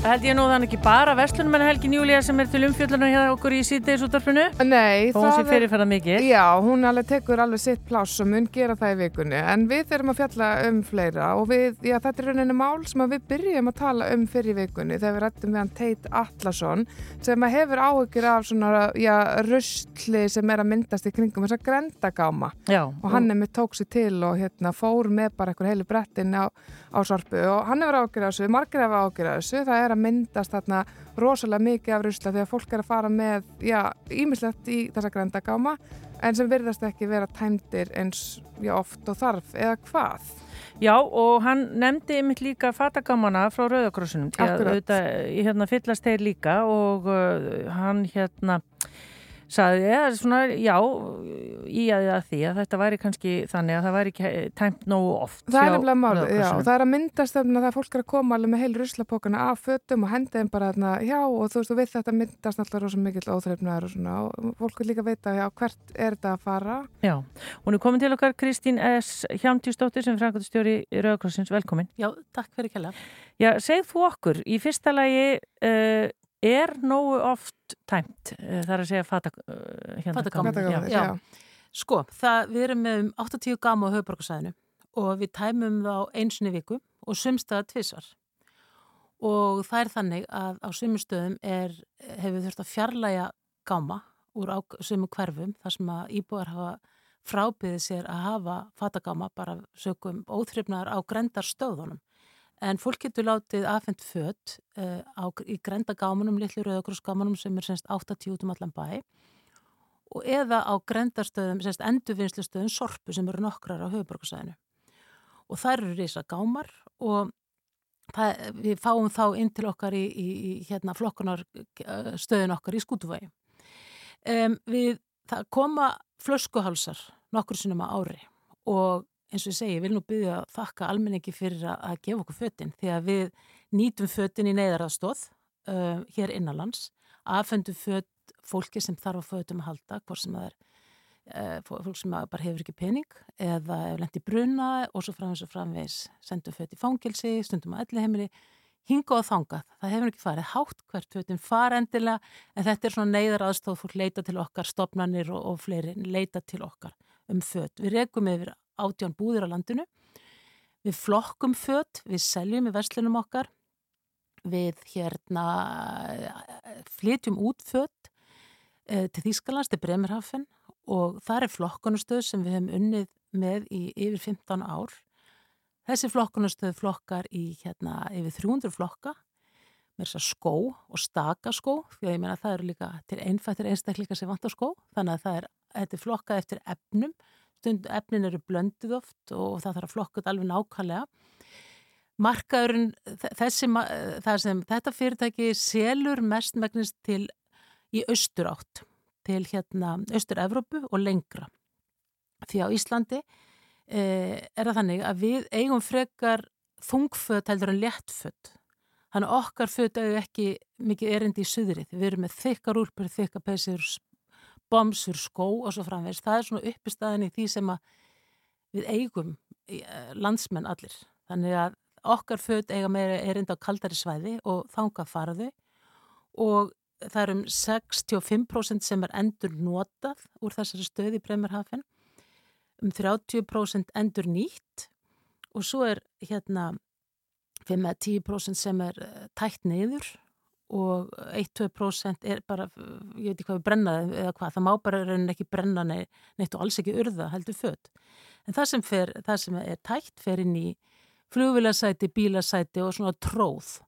Speaker 3: Það held ég nú þannig ekki bara verslunum en Helgin Júlía sem er til umfjöldunum hjá okkur í síðdeis útvarfinu.
Speaker 2: Nei,
Speaker 3: Og hún sé fyrirferða mikið.
Speaker 2: Já, hún alveg tekur alveg sitt pláss og mun gera það í vikunni. En við erum að fjalla um fleira og við, já, þetta er rauninni mál sem við byrjum að tala um fyrir vikunni þegar við rættum við hann Teit Atlasson sem hefur áhyggjur af svona, já, röstli sem er að myndast í kringum þessa grendagáma.
Speaker 3: Já.
Speaker 2: Og hann er með tók sér til og hérna fór með bara einhver heilu brettin á, á er að myndast þarna rosalega mikið af rusla að fólk er að fara með, já, ímislegt í þessa grendagáma en sem virðast ekki vera tæmdir eins já, oft og þarf eða hvað.
Speaker 3: Já, og hann nefndi mitt líka fatagamana frá Rauðakrossunum.
Speaker 2: Akkurat.
Speaker 3: auðvitað, hérna fyllast þeir líka og uh, hann hérna sagði, eða svona, já, í að, að því að þetta væri kannski þannig að það væri ekki tæmt nógu oft.
Speaker 2: Það er nefnilega málið,
Speaker 3: Rauða
Speaker 2: já, það er að myndast þannig að það fólk er að koma alveg með heil ruslapókana af fötum og henda þeim bara þarna, já, og þú veist, og við þetta myndast alltaf rosa mikill óþreifnaður og svona, og fólk vil líka veita, já, hvert er þetta að fara?
Speaker 3: Já, hún er komin til okkar Kristín S. Hjámtísdóttir sem frækvæmstjóri Rauðakrossins, velkomin.
Speaker 13: Já, takk fyrir kella.
Speaker 3: Já, segð þú okkur, í fyrsta lagi uh, er nógu oft tæmt, uh, það er að segja fata, uh, hérna.
Speaker 13: Sko, það, við erum með um 80 gama á höfuborgarsæðinu og við tæmum þá einsinni viku og sumstaða tvisvar. Og það er þannig að á sumustöðum er, hefur þurft að fjarlæga gáma úr á, sumu hverfum þar sem að íbúar hafa frábiðið sér að hafa fatagáma bara sögum óþrifnaðar á grendar stöðunum. En fólk getur látið afhengt fött uh, á, í grænda gámanum, litlu rauðakrossgámanum sem er semst 80 út um allan bæ og eða á grændarstöðum, semst endurvinnslustöðum sorpu sem eru nokkrar á höfuborgarsæðinu. Og það eru risa gámar og það, við fáum þá inn til okkar í, í, í hérna, flokkunar eh, okkar í skútuvegi. Um, við, koma flöskuhálsar nokkur sinnum á ári og eins og ég segi, ég vil nú byggja að þakka almenningi fyrir að, gefa okkur fötinn því að við nýtum fötinn í neyðaraðstóð uh, hér innanlands, aðfendum fött fólki sem þarf að fötum að halda, hvort sem það er uh, fólk sem bara hefur ekki pening eða hefur lent í bruna og svo framvegs og framvegs sendum fött í fangilsi, stundum að elli heimili, hinga og þangað, það hefur ekki farið hátt hvert fötum fara endilega en þetta er svona neyðaraðstóð, fólk leita til okkar, stopnarnir og, og fleiri leita til okkar um fött. Við rekum yfir átján búðir á landinu. Við flokkum fött, við seljum í verslunum okkar, við hérna flytjum út fött e, til Þýskalands, til Bremerhafen og það er flokkunastöð sem við hefum unnið með í yfir 15 ár. Þessi flokkunastöð flokkar í hérna yfir 300 flokka með þess að skó og staka skó því að ég meina það eru líka til einfættir einstakleika sem vantar skó þannig að það er, þetta er flokkað eftir efnum stund efnin eru blöndið oft og það þarf að flokka þetta alveg nákvæmlega. Markaðurinn, þessi, það sem þetta fyrirtæki selur mestmægnist til í austur átt, til hérna austur-Evrópu og lengra. Því á Íslandi eh, er það þannig að við eigum frekar þungföt heldur en léttföt. Þannig okkar föt auðvitað ekki mikið erindi í suðrið. Við erum með þykkar úlpur, þykkar peysir, bomsur, skó og svo framvegs. Það er svona uppistæðin í því sem við eigum landsmenn allir. Þannig að okkar föt eiga meira erind á kaldari svæði og þanga faraðu og það er um 65% sem er endur notað úr þessari stöði í Bremerhafen, um 30% endur nýtt og svo er hérna 5-10% sem er tætt niður og 1-2% er bara, ég veit ekki hvað við brennaði eða hvað, það má bara raunin ekki brenna neitt og alls ekki urða heldur fött. En það sem, fer, það sem er tætt fer inn í flugvilasæti, bílasæti og svona tróð.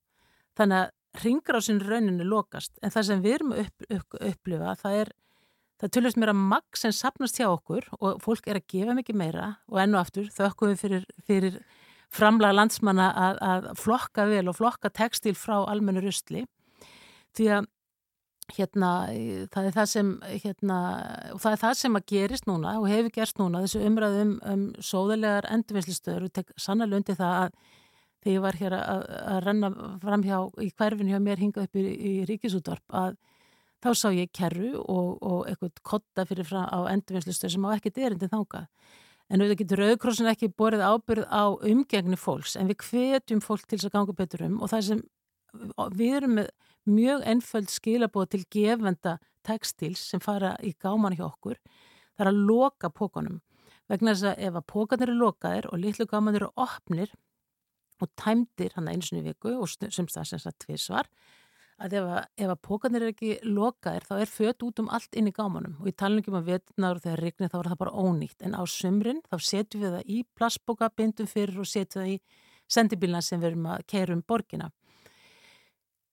Speaker 13: Þannig að ringrásin rauninu lokast, en það sem við erum að upp, upp, upplifa, það er, það tölvist mér að magg sem sapnast hjá okkur og fólk er að gefa mikið meira og ennu aftur þökkum við fyrir, fyrir framlega landsmanna að, að flokka vel og flokka textil frá almennu rustli því að hérna, það er það sem hérna, og það er það sem að gerist núna og hefur gerst núna, þessu umræðum um sóðulegar endurvinnslustöður og tek sannlega undir það að þegar ég var hér að, að renna fram hjá í hverfin hjá mér hingað upp í, í ríkisútvarp að þá sá ég kerru og, og eitthvað kotta fyrir frá á endurvinnslustöður sem á ekkert erindi þangað. En auðvitað getur Rauðkrossin ekki borið ábyrð á umgengni fólks en við hvetjum fólk til þess að ganga betur um og það sem við erum með mjög ennföld skilabóð til gefenda textils sem fara í gáman hjá okkur. Það er að loka pókanum vegna þess að ef að pókanir eru lokaðir og litlu gáman eru opnir og tæmdir hann eins og í viku og semst það tvísvar að ef að, að pókanir eru ekki lokaðir þá er fött út um allt inn í gámanum. Og í talningum að vetnar og þegar rignir þá er það bara ónýtt. En á sumrin þá setjum við það í plastboka, bindum fyrir og setjum það í sendibílna sem við erum að keira um borgina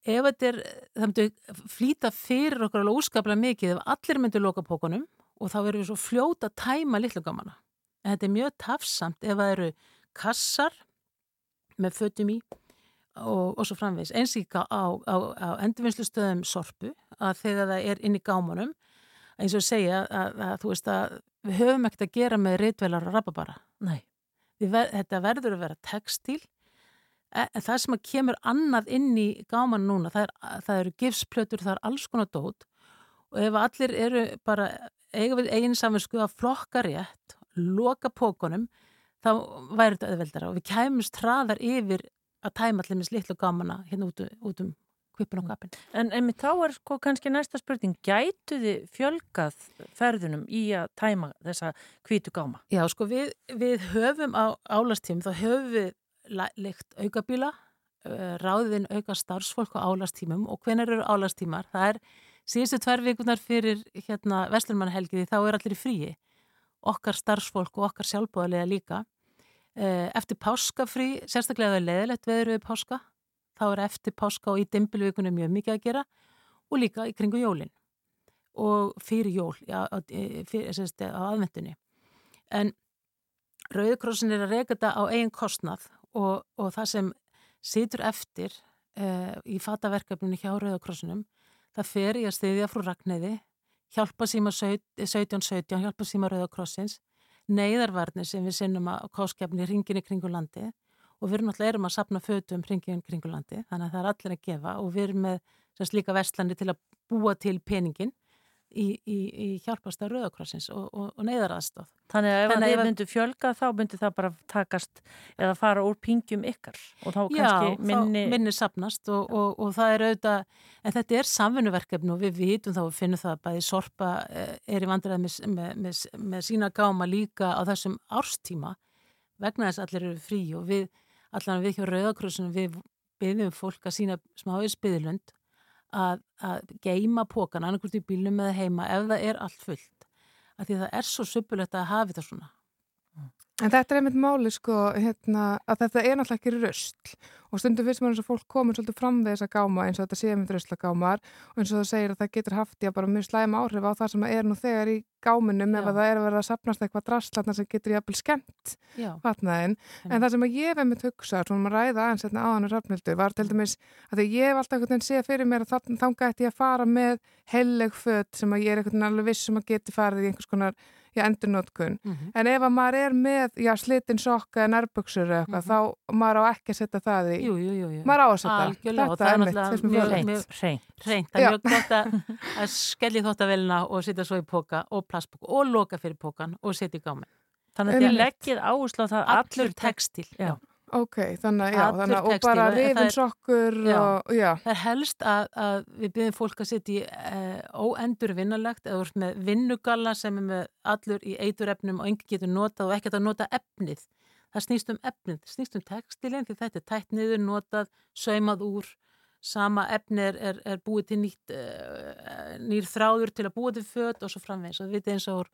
Speaker 13: ef þetta er, það myndu flýta fyrir okkur alveg óskaplega mikið ef allir myndu loka pókunum og þá verður við svo fljóta að tæma litlugamana. En þetta er mjög tafsamt ef það eru kassar með fötum í og, og svo framvegs. Eins og á, á, á endurvinnslustöðum sorpu að þegar það er inn í gámanum eins og segja að, að þú veist að við höfum ekkert að gera með reytvelar og rababara. Nei, ver, þetta verður að vera textil en það sem að kemur annað inn í gáman núna, það, er, það eru gifsplötur, það er alls konar dót og ef allir eru bara eiga við eigin saminsku að flokka rétt, loka pókunum þá væri þetta auðveldara og við kæmumst hraðar yfir að tæma allir með slitlu gámana hérna út, út um kvipin og kapin.
Speaker 3: En einmitt þá er sko kannski næsta spurning, gætu þið fjölgað ferðunum í að tæma þessa kvítu gáma?
Speaker 13: Já, sko við, við höfum á álastífum, þá höfum við leikt aukabíla, ráðin auka starfsfólk á álastímum og hvenar eru álastímar? Það er síðustu tvær vikunar fyrir hérna Vestlurmannhelgiði þá er allir í fríi. Okkar starfsfólk og okkar sjálfbóðarlega líka. Eh, Eftir páskafrí, sérstaklega það er leðilegt veður við páska, þá er eftir páska og í dimbilvikunum mjög mikið að gera. Og líka í kringu jólin. Og fyrir jól já, eh, fyrir, sérst, á aðvendunni. En Rauðkrossin er að reyka þetta á eigin kostnað og, og það sem situr eftir uh, í fataverkefninu hjá Rauðkrossinum, það fer í að stiðja frú Ragnæði, hjálpa síma 1717, hjálpa síma Rauðkrossins, neyðarvarnir sem við sinnum að kóskefni ringin í kringu landi og við náttúrulega erum að sapna fötum ringin í kringu landi, þannig að það er allir að gefa og við erum með sérst, líka vestlandi til að búa til peningin í, í, í hjálpastar Rauðkrossins og, og, og neyðaraðstof.
Speaker 3: Þannig að ef
Speaker 13: Þannig
Speaker 3: að þið myndu fjölga þá myndu það bara takast eða fara úr pingjum ykkar og þá
Speaker 13: Já,
Speaker 3: kannski minni...
Speaker 13: þá minni sapnast og, og, og það er auðvitað, en þetta er samfunnuverkefni og við vitum þá og finnum það að bæði Sorpa eh, er í vandræði með, með, með, með sína gáma líka á þessum árstíma vegna þess að allir eru frí og við, allan við hjá Rauðakrossunum við byggjum fólk að sína smáið spiðlund að, að geima pókan annarkvort í bílnum eða heima ef það er allt fullt. Af því að það er svo suppulegt að hafa þetta svona.
Speaker 2: En þetta er einmitt máli sko, hérna, að þetta er náttúrulega ekki röstl og stundum fyrst maður eins og fólk komur svolítið fram við þessa gáma eins og þetta sé einmitt röstlagámar og eins og það segir að það getur haft já bara mjög slæm áhrif á það sem er nú þegar í gáminum ef
Speaker 13: Já.
Speaker 2: að það er að vera að sapnast eitthvað drastlarna sem getur jafnvel skemmt vatnaðin. En það sem að ég hef einmitt hugsað, svona maður ræða aðeins hérna áðan og rafnildur, var til dæmis að því ég hef alltaf einhvern veginn séð fyrir mér að þangað ætti ég að fara með heilleg föt sem að ég er einhvern veginn alveg viss sem að geti farið í einhvers konar já, endurnótkun.
Speaker 13: Mhm.
Speaker 2: En ef að maður er með, já, slitin sokka eða nærbuksur eða eitthvað, þá maður á ekki að setja það í.
Speaker 13: Jú, jú, jú. jú.
Speaker 2: Maður á að setja.
Speaker 13: Algjörlega, og
Speaker 2: Þetta
Speaker 13: það er
Speaker 2: mér
Speaker 13: mjög-.
Speaker 3: Hreint,
Speaker 13: það er mjög gott að, að skelli þóttavélina og setja svo í póka og plastpóka og loka fyrir pókan og setja í gámi.
Speaker 3: Þannig að þið leggið áherslu á það að
Speaker 13: allur textil. Já.
Speaker 2: Ok, þannig að, já,
Speaker 13: Allur
Speaker 2: þannig að, og bara
Speaker 13: og það
Speaker 2: rifin
Speaker 13: er-
Speaker 2: sokkur
Speaker 13: Já.
Speaker 2: og, já.
Speaker 13: Það helst að, að við byrjum fólk að setja í e, óendur vinnalegt eða með vinnugalla sem er með allur í eiturefnum og engi getur notað og ekkert að nota efnið. Það snýst um efnið, það snýst um textilin því þetta er tætt niður, notað, saumað úr, sama efni er, er, er búið til nýtt, e, nýr þráður til að búa til föt og svo framvegis og við veitum eins og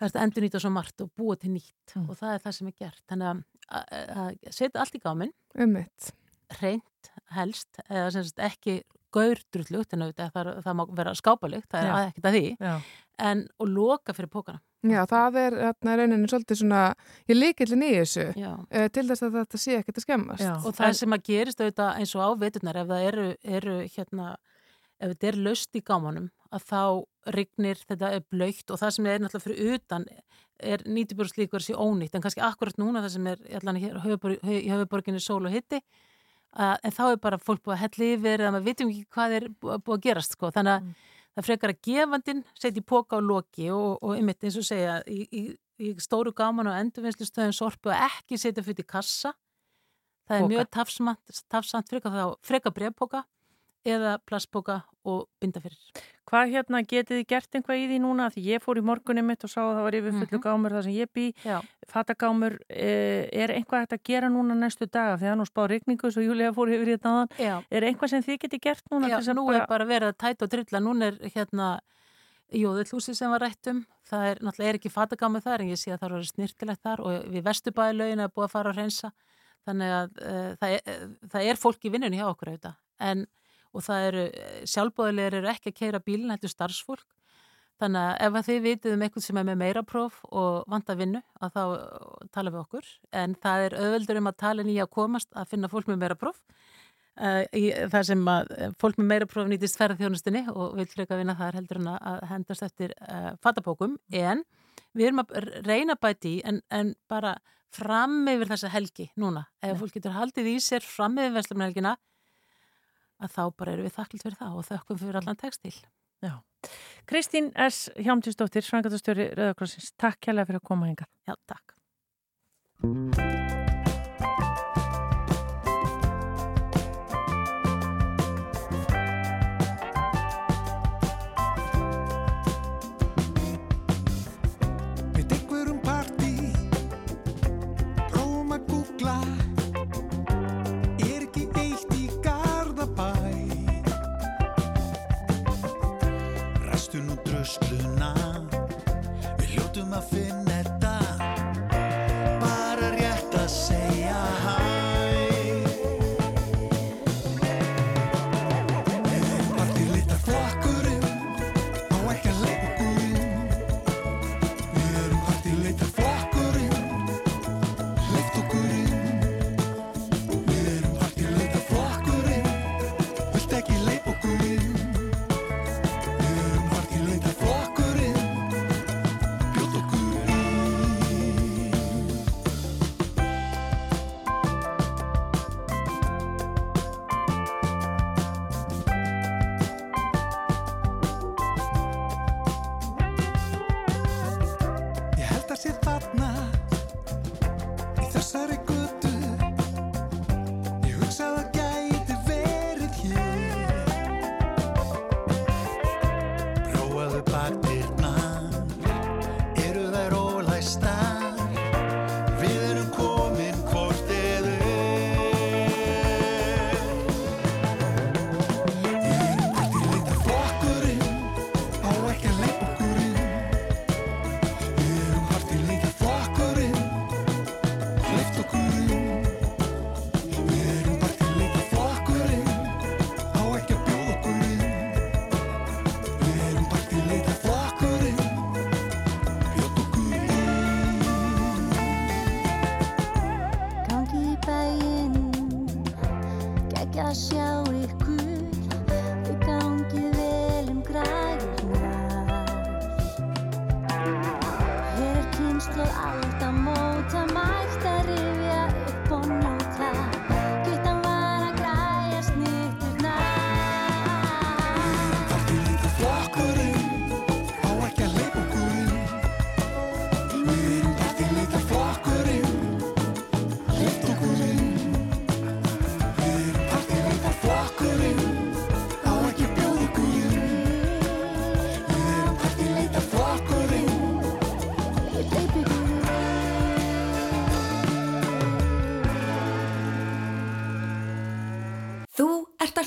Speaker 13: það er endur nýta svo margt og búa til nýtt
Speaker 2: Mm.
Speaker 13: og það er það sem er gert. Þannig að, setja allt í gáminn
Speaker 2: Ummitt.
Speaker 13: reynt helst eða sagt ekki gaurdrullugt en auðvitað það, það má vera skápalugt, það er
Speaker 2: Já.
Speaker 13: ekkert að því
Speaker 3: Já.
Speaker 13: En og loka fyrir pókana
Speaker 2: Já, það er rauninni svolítið svona, ég líkillin í þessu
Speaker 13: Já.
Speaker 2: uh, til þess að þetta sé ekkert að skemmast.
Speaker 13: og það sem að gerist auðvitað eins og á veturnar ef það eru, eru hérna ef þetta er löst í gámanum að þá rignir, þetta er blöytt og það sem er náttúrulega fyrir utan er 90% líkur sér ónýtt en kannski akkurat núna það sem er allan hér, höfuborg, í höfuborginni sól og hitti en þá er bara fólk búið að hella yfir eða maður vitum ekki hvað er búið að gerast sko. þannig að það frekar að gefandin setja í póka og loki og, og einmitt eins og segja í, í, í stóru gaman og endurvinnslustöðum sorpu og ekki setja fyrir kassa það er
Speaker 3: Poka.
Speaker 13: mjög tafsamt frekar frekar brefpoka eða plastpoka og binda fyrir
Speaker 3: Hvað hérna getið þið gert einhvað í því núna? Því ég fór í morgunum mitt og sá að það var yfir fullu gámur þar sem ég bý. Fatagámur, eh, er einhvað hægt að gera núna næstu daga? Því það er nú spáð rigningu svo Júlia fór yfir í þetta aðan. Er einhvað sem þið getið gert núna?
Speaker 13: Já, nú er bara verið að tæta og drilla núna er hérna jóðullhúsi sem var rætt um það er náttúrulega er ekki fatagámið þar en ég sé að það eru snirtilegt þar og við vesturbæðilögin er búið að fara að reynsa þannig að uh, það, er, það er fólk í vinnunni hjá okkur auðvitað en, og það eru, sjálfbóðilegar eru ekki að keira bílinn, þetta er starfsfólk. Þannig að ef að þið vitið um eitthvað sem er með meira próf og vant að vinnu að þá uh, tala við okkur. En það er auðveldur um að tala nýja að komast að finna fólk með meira próf. Uh, í það sem að eh, fólk með meira próf nýtist ferðarþjónustinni og vil freka vinna þar heldur en að hendast eftir uh, fatapókum en við erum að reyna bæti en, en bara fram yfir þessa helgi núna. Ef fólk getur haldið í sér fram yfir vestlumhelgina að þá bara erum við þakklátt fyrir það og þökkum fyrir allan textil
Speaker 3: Já. Kristín S. Hjámtíðsdóttir, Svangatastjóri Rauðakrossins, takk kærlega fyrir að koma hinga.
Speaker 13: Já, takk.
Speaker 14: Drösluna Við hljótum að finna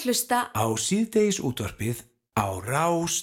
Speaker 10: hlusta
Speaker 1: Á síðdeis útvarpið á Rás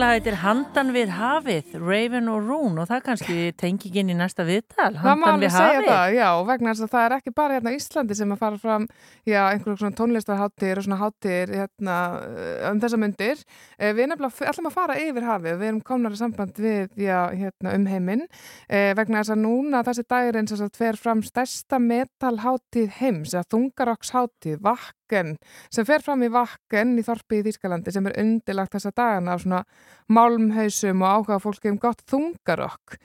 Speaker 3: lag heitir Handan við hafið, Raven og Rún og það kannski tengingin í næsta viðtal,
Speaker 2: Má
Speaker 3: Handan við hafið.
Speaker 2: það, já, vegna þess að það er ekki bara hérna Íslandi sem að fara fram, já, einhverjum svona tónlistarháttir og svona háttir hérna um þessa myndir. Eh, Við nefnilega ætlum að fara yfir hafið, við erum komnar í samband við, já, hérna um heiminn, eh, vegna þess að núna þessi dagurinn sem sagt fer fram stærsta metalháttíð heims, eða þungarokksháttíð, Vakken, sem fer fram í Vakken í Þorpi í Þýskalandi sem er undilagt þessa dagana af svona málmhausum og áhuga fólki um gott þungarokk.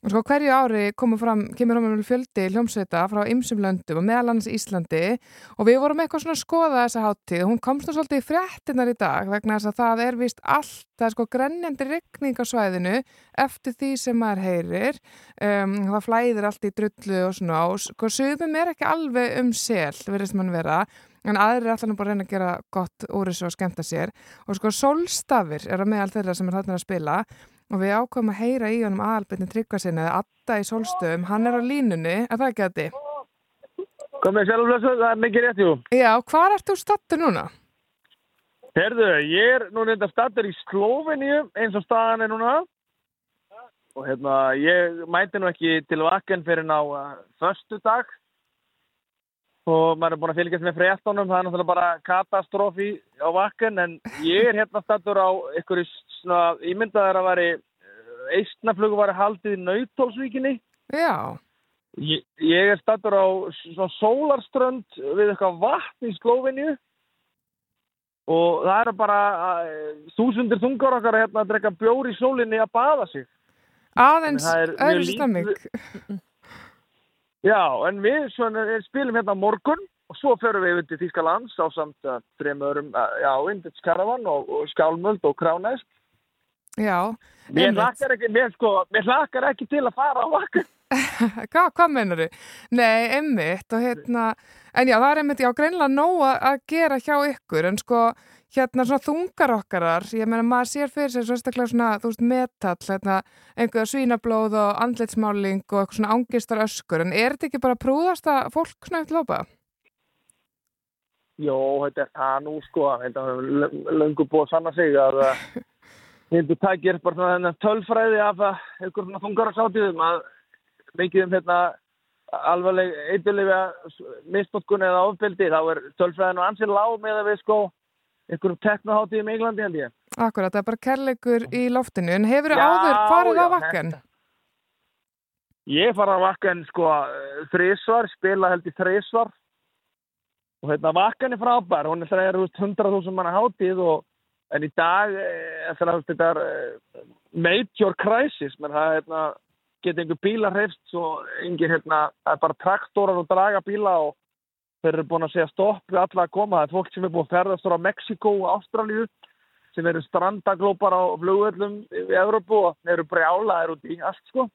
Speaker 2: Sko hverju ári fram, kemur fram fjöldi hljómsveita frá ymsum löndum og meðal annars Íslandi. Og við vorum eitthvað svona að skoða þessa hátíð og hún komst nú svolítið í fréttinar í dag vegna þess að það er vist allt, það er sko grenjandi rigning á svæðinu eftir því sem maður heyrir. Um, það flæðir allt í drullu og svona og sko suðum er ekki alveg um sel, verðist mann vera en aðrir er alltaf bara að reyna að gera gott úr þessu og skemmta sér. Og sko sólstafir er að meðal þeirra sem er þarna að spila og við ákvæmum að heyra í honum aðalbyrni tryggva sinni eða Adda í sólstöðum, hann er á línunni, er það ekki að þið?
Speaker 15: Komið sjálfblössu, það er mikið rétt, jú.
Speaker 2: Já, hvað ert þú stattur núna?
Speaker 15: Herðu, ég er nú reynda stattur í Slóveníu eins og staðan er núna. Og hérna, ég mæti nú ekki til vakken fyrir ná uh, förstu dag. Og maður er búin að fylgjast með fréttonum, það er náttúrulega bara katastrófi á vakken. En ég er hérna stattur á ykkur svona ímyndaðar að veri eistnaflugu var haldið í Nautólsvíkinni.
Speaker 2: Já.
Speaker 15: Ég, ég er stattur á svona sólarströnd við eitthvað vatn í Slóveníu og það eru bara uh, þúsundir þungar okkar hérna að drekka bjór í sólinni að baða sig.
Speaker 2: Aðeins öðru stemming.
Speaker 15: Já, en við svona, eh, spilum hérna morgun og svo förum við yfir til Þýskalands á samt þreim öðrum, já, Indits Karavan og, og Skálmöld og Kránæst.
Speaker 2: Já.
Speaker 15: Mér hlakkar ekki, mér sko, mér hlakkar ekki til að fara á vakka.
Speaker 2: Hva, hvað meinar þau? Nei, einmitt og hérna, en já, það er einmitt, já, greinlega nóg að- gera hjá ykkur, en sko, hérna svona þungarokkarar, ég meina maður sér fyrir sér sérstaklega svona, þú veist, metall, hérna, einhverja svínablóð og andlitsmáling og eitthvað svona ángistar öskur, en er þetta ekki bara prúðasta fólk eftir lópa?
Speaker 15: Jó, þetta er það nú sko, þetta er löngu búið að sanna sig að Hildur takir bara svona þennan tölfræði af að ykkur svona þungararsátíðum að mikið um hérna alvarleg eitthulega misnotkun eða ofbeldi þá er tölfræðin og ansið lág með að við sko ykkur teknohátíðum í Englandi held ég.
Speaker 2: Akkurat, það er bara kærleikur í loftinu. En hefur
Speaker 15: Já,
Speaker 2: áður farið á
Speaker 15: já,
Speaker 2: vakken?
Speaker 15: Ég fara á vakkan sko þrísvar, spila held í þrísvar og hérna vakkan er frábær, hún er það er 100.000 manna hátíð og en í dag eh, að þetta er eh, major crisis, menn það hérna, geta einhver bílar hreifst og engin hérna, það er bara traktorar og draga bíla og þeir eru búin að segja stopp við alla að koma, það er fólk sem er búin að ferðast frá Mexiko og Ástralíu sem eru strandaglópar á flugöllum í Evrópu og þeir eru brjálaðir út í allt sko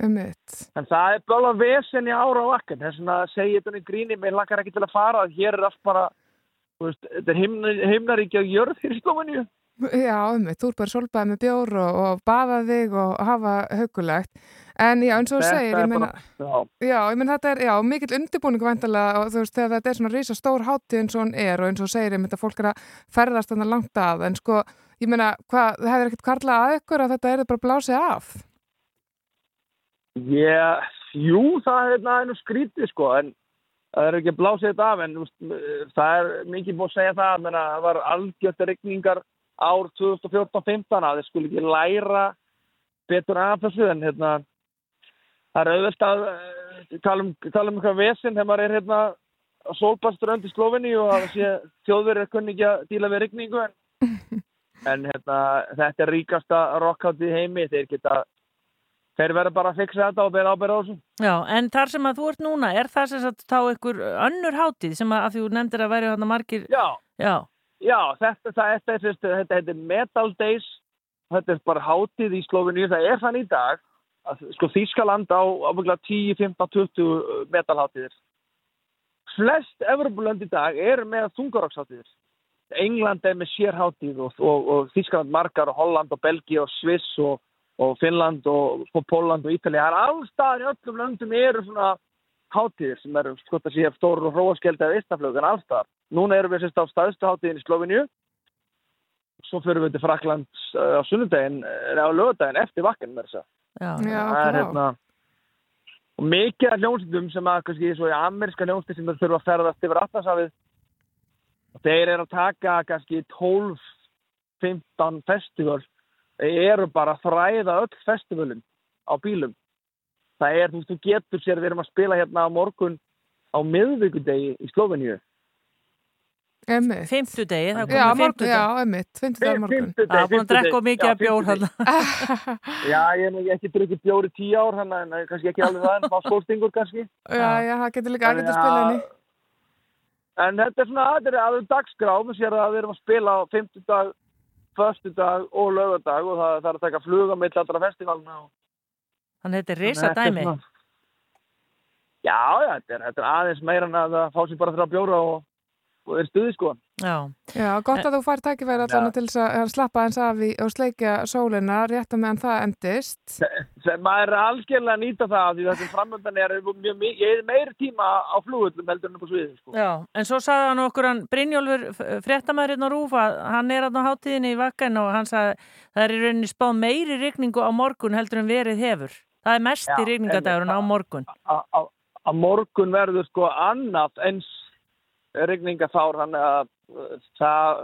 Speaker 2: Ummitt.
Speaker 15: En það er bara vesen í ára á vakkan. Þess segi ég þetta í gríni, mér lakar ekki til að fara. Hér er allt bara, veist, þetta er himna, himnaríkja jörð hér í Slómaníu.
Speaker 2: Já, ummitt, þú er bara solbæð með bjór og, og baða þig og hafa hugulegt. En já, eins og þú segir, ég meina,
Speaker 15: bara- já.
Speaker 2: já, ég meina þetta er, já, mikill undirbúning vantilega og þú veist, þegar þetta er svona rísa stór hátíð eins og hún er og eins og þú segir, ég meina, fólk er að ferðast þannig langt að, en sko, ég meina, það hefur ekkert kvarlað að ykkur að þetta er bara blásið af?
Speaker 15: Ég, jú, það er hérna einu skrítið sko, en það er ekki að blása þetta af, en þú veist, það er mikið búið að segja það, menna, það var algjört regningar ár 2014-15 að þið skulle ekki læra betur af þessu, en hérna, það er auðvitað að eh, tala um, tala um eitthvað vesen þegar maður er hérna sólbastur öndi Slófinni og að sé þjóðverið kunni ekki að díla við regningu, en, en hérna, þetta er ríkasta rockhátt í heimi, þeir geta Þeir verður bara að fixa þetta og bera ábyrða á þessu.
Speaker 3: Já, en þar sem að þú ert núna, er það sem sagt þá einhver önnur hátíð sem að, að þú nefndir að væri hann margir...
Speaker 15: Já.
Speaker 3: Já.
Speaker 15: Já, þetta, það, þetta, er, þetta, þetta heitir Metal Days, þetta er bara hátíð í Sloveníu, það er þann í dag, að, sko Þískaland á ábygglega 10, 15, 20 metalhátíðir. Flest Evropulönd í dag eru með þungarokksháttíðir. England er með sérhátíð og, og, og Þískaland margar og Holland og Belgia og Sviss og og Finnland og sko, Póland og Ítalið. Það er allstaðar í öllum löndum eru svona hátíðir sem eru sko að sé stóru og hróaskjöldi eða istaflög en allstaðar. Núna erum við sérst á staðstu hátíðin í Sloveníu. Svo fyrir við til Fraklands uh, á sunnudaginn, eða á lögadaginn eftir vakken með þess að. Er hérna og mikið af hljómsveitum sem að kannski svo í ameríska hljómsveit sem þurfa að ferðast yfir Atlasafið þeir eru að taka kannski 12-15 festival eru bara að þræða öll festivalin á bílum það er, þú veist, þú getur sér við erum að spila hérna á morgun á miðvíkudegi í Sloveníu
Speaker 2: Emmitt.
Speaker 3: Fimmtudegi, það komið fimmtudag.
Speaker 2: já, emmitt, fimmtudag morgun.
Speaker 15: Fimmtudegi,
Speaker 3: Já, búin að drekka mikið af bjór.
Speaker 15: Já, ég hef ekki drukkið bjór í tíu ár þannig en eh, kannski ekki alveg það en fá skólstingur kannski
Speaker 2: Já, já, það getur líka aðgætt að spila
Speaker 15: að-
Speaker 2: henni.
Speaker 15: En þetta er svona, er aðeins dagskrá, við sér að við erum að spila á fimmtudag, föstudag og lögadag og það, það er að taka fluga mitt allra festivalina. og-
Speaker 3: Þannig er
Speaker 15: að þetta er
Speaker 3: dæmi.
Speaker 15: svona- Já, já, þetta er, þetta er aðeins meira en að fá sér bara þrjá bjóra og, og er stuði sko.
Speaker 3: Já.
Speaker 2: Já, gott að þú fær tækifæri allan til þess að slappa eins af í og sleikja sólina rétt að meðan það endist.
Speaker 15: Sem maður er algjörlega að nýta það af því þetta framöndan er mjög mikið, ég er meiri tíma á flugullum heldur en upp á sviðið sko.
Speaker 3: Já, en svo sagði hann okkur hann Brynjólfur fréttamaðurinn á Rúfa hann er að á hátíðinni í vakkan og hann sagði það er í rauninni spáð meiri rigningu á morgun heldur en verið hefur það er mest í
Speaker 15: Já,
Speaker 3: rigningadagurinn á morgun
Speaker 15: Á- morgun verður sko annað eins rigningaþár þannig að uh, það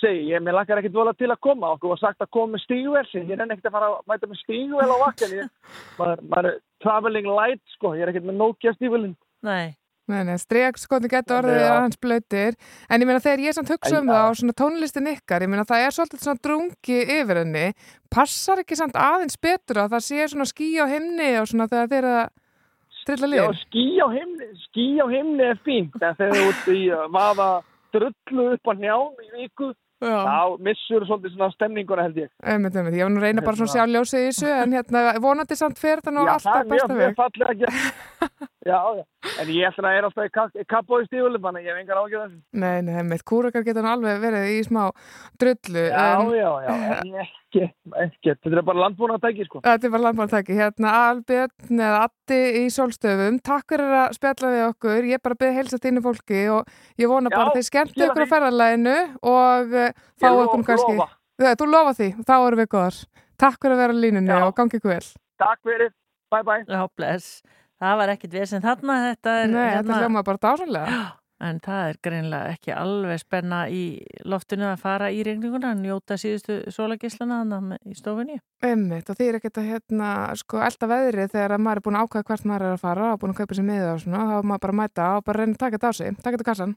Speaker 15: segi, ég mér lakkar ekkert vola til að koma. Okkur var sagt að koma með stígvel ég er enn ekkert að fara að mæta með stígvel á vakkan ég, maður, maður er traveling light sko, ég er ekkert með Nokia stígvelin
Speaker 3: Nei.
Speaker 2: Nei, nei, strek sko þið getur orðið
Speaker 15: Já.
Speaker 2: aðeins blöytir en ég meina þegar ég samt hugsa um það og svona tónlistin ykkar, ég meina það er svolítið svona drungi yfir henni. Passar ekki samt aðeins betur að það sé svona skí á himni og svona þegar þeir eru að strilla
Speaker 15: Já,
Speaker 2: lið?
Speaker 15: skí á himni, skí á himni er fínt en þegar þú ert í að vaða drullu upp á njám í viku
Speaker 2: Já.
Speaker 15: þá missur svolítið svona stemninguna held ég
Speaker 2: Einmitt, einmitt. Ég var nú að reyna bara svona að sjá ljósið í þessu en hérna vonandi samt nú
Speaker 15: Já, það
Speaker 2: alltaf besta veg
Speaker 15: já, já. En ég ætla að er alltaf í kap- í kappói stífulum, þannig að ég hef engar ágjörð.
Speaker 2: Nei, nei, einmitt, kúrakar geta nú alveg verið í smá drullu
Speaker 15: Já,
Speaker 2: en-
Speaker 15: já, já, en ekki, ekki, þetta er bara landbúnaðtæki sko.
Speaker 2: Þetta er bara landbúnaðtæki, hérna Albjörn eða Atti í Solstöfum takk fyrir að spjalla við okkur. Ég bara byrði helsa þínu fólki og ég vona
Speaker 15: Já,
Speaker 2: bara þeir
Speaker 15: skemmt
Speaker 2: ykkur á ferðarleginu og eh, fá okkur kannski Þegar, Þú lofa því, þá erum við góðar. Takk fyrir að vera línunni
Speaker 15: Já.
Speaker 2: og gangi ykkur vel.
Speaker 15: Takk fyrir, bye bye.
Speaker 3: Já, bless, það var ekkit við sem þarna. Þetta er
Speaker 2: Nei, hérna... þetta hljóma bara dásalega
Speaker 3: en það er greinlega ekki alveg spenna í loftinu að fara í regninguna en njóta síðustu solagislana í stofunni.
Speaker 2: Umvitt og því er ekkert að hérna, sko, elda veðrið þegar maður er búin að ákvæða hvert maður er að fara og búin að kaupa sér miða og svona, þá er maður bara að mæta og bara reyna að taka þetta á sig, taka þetta á kassan.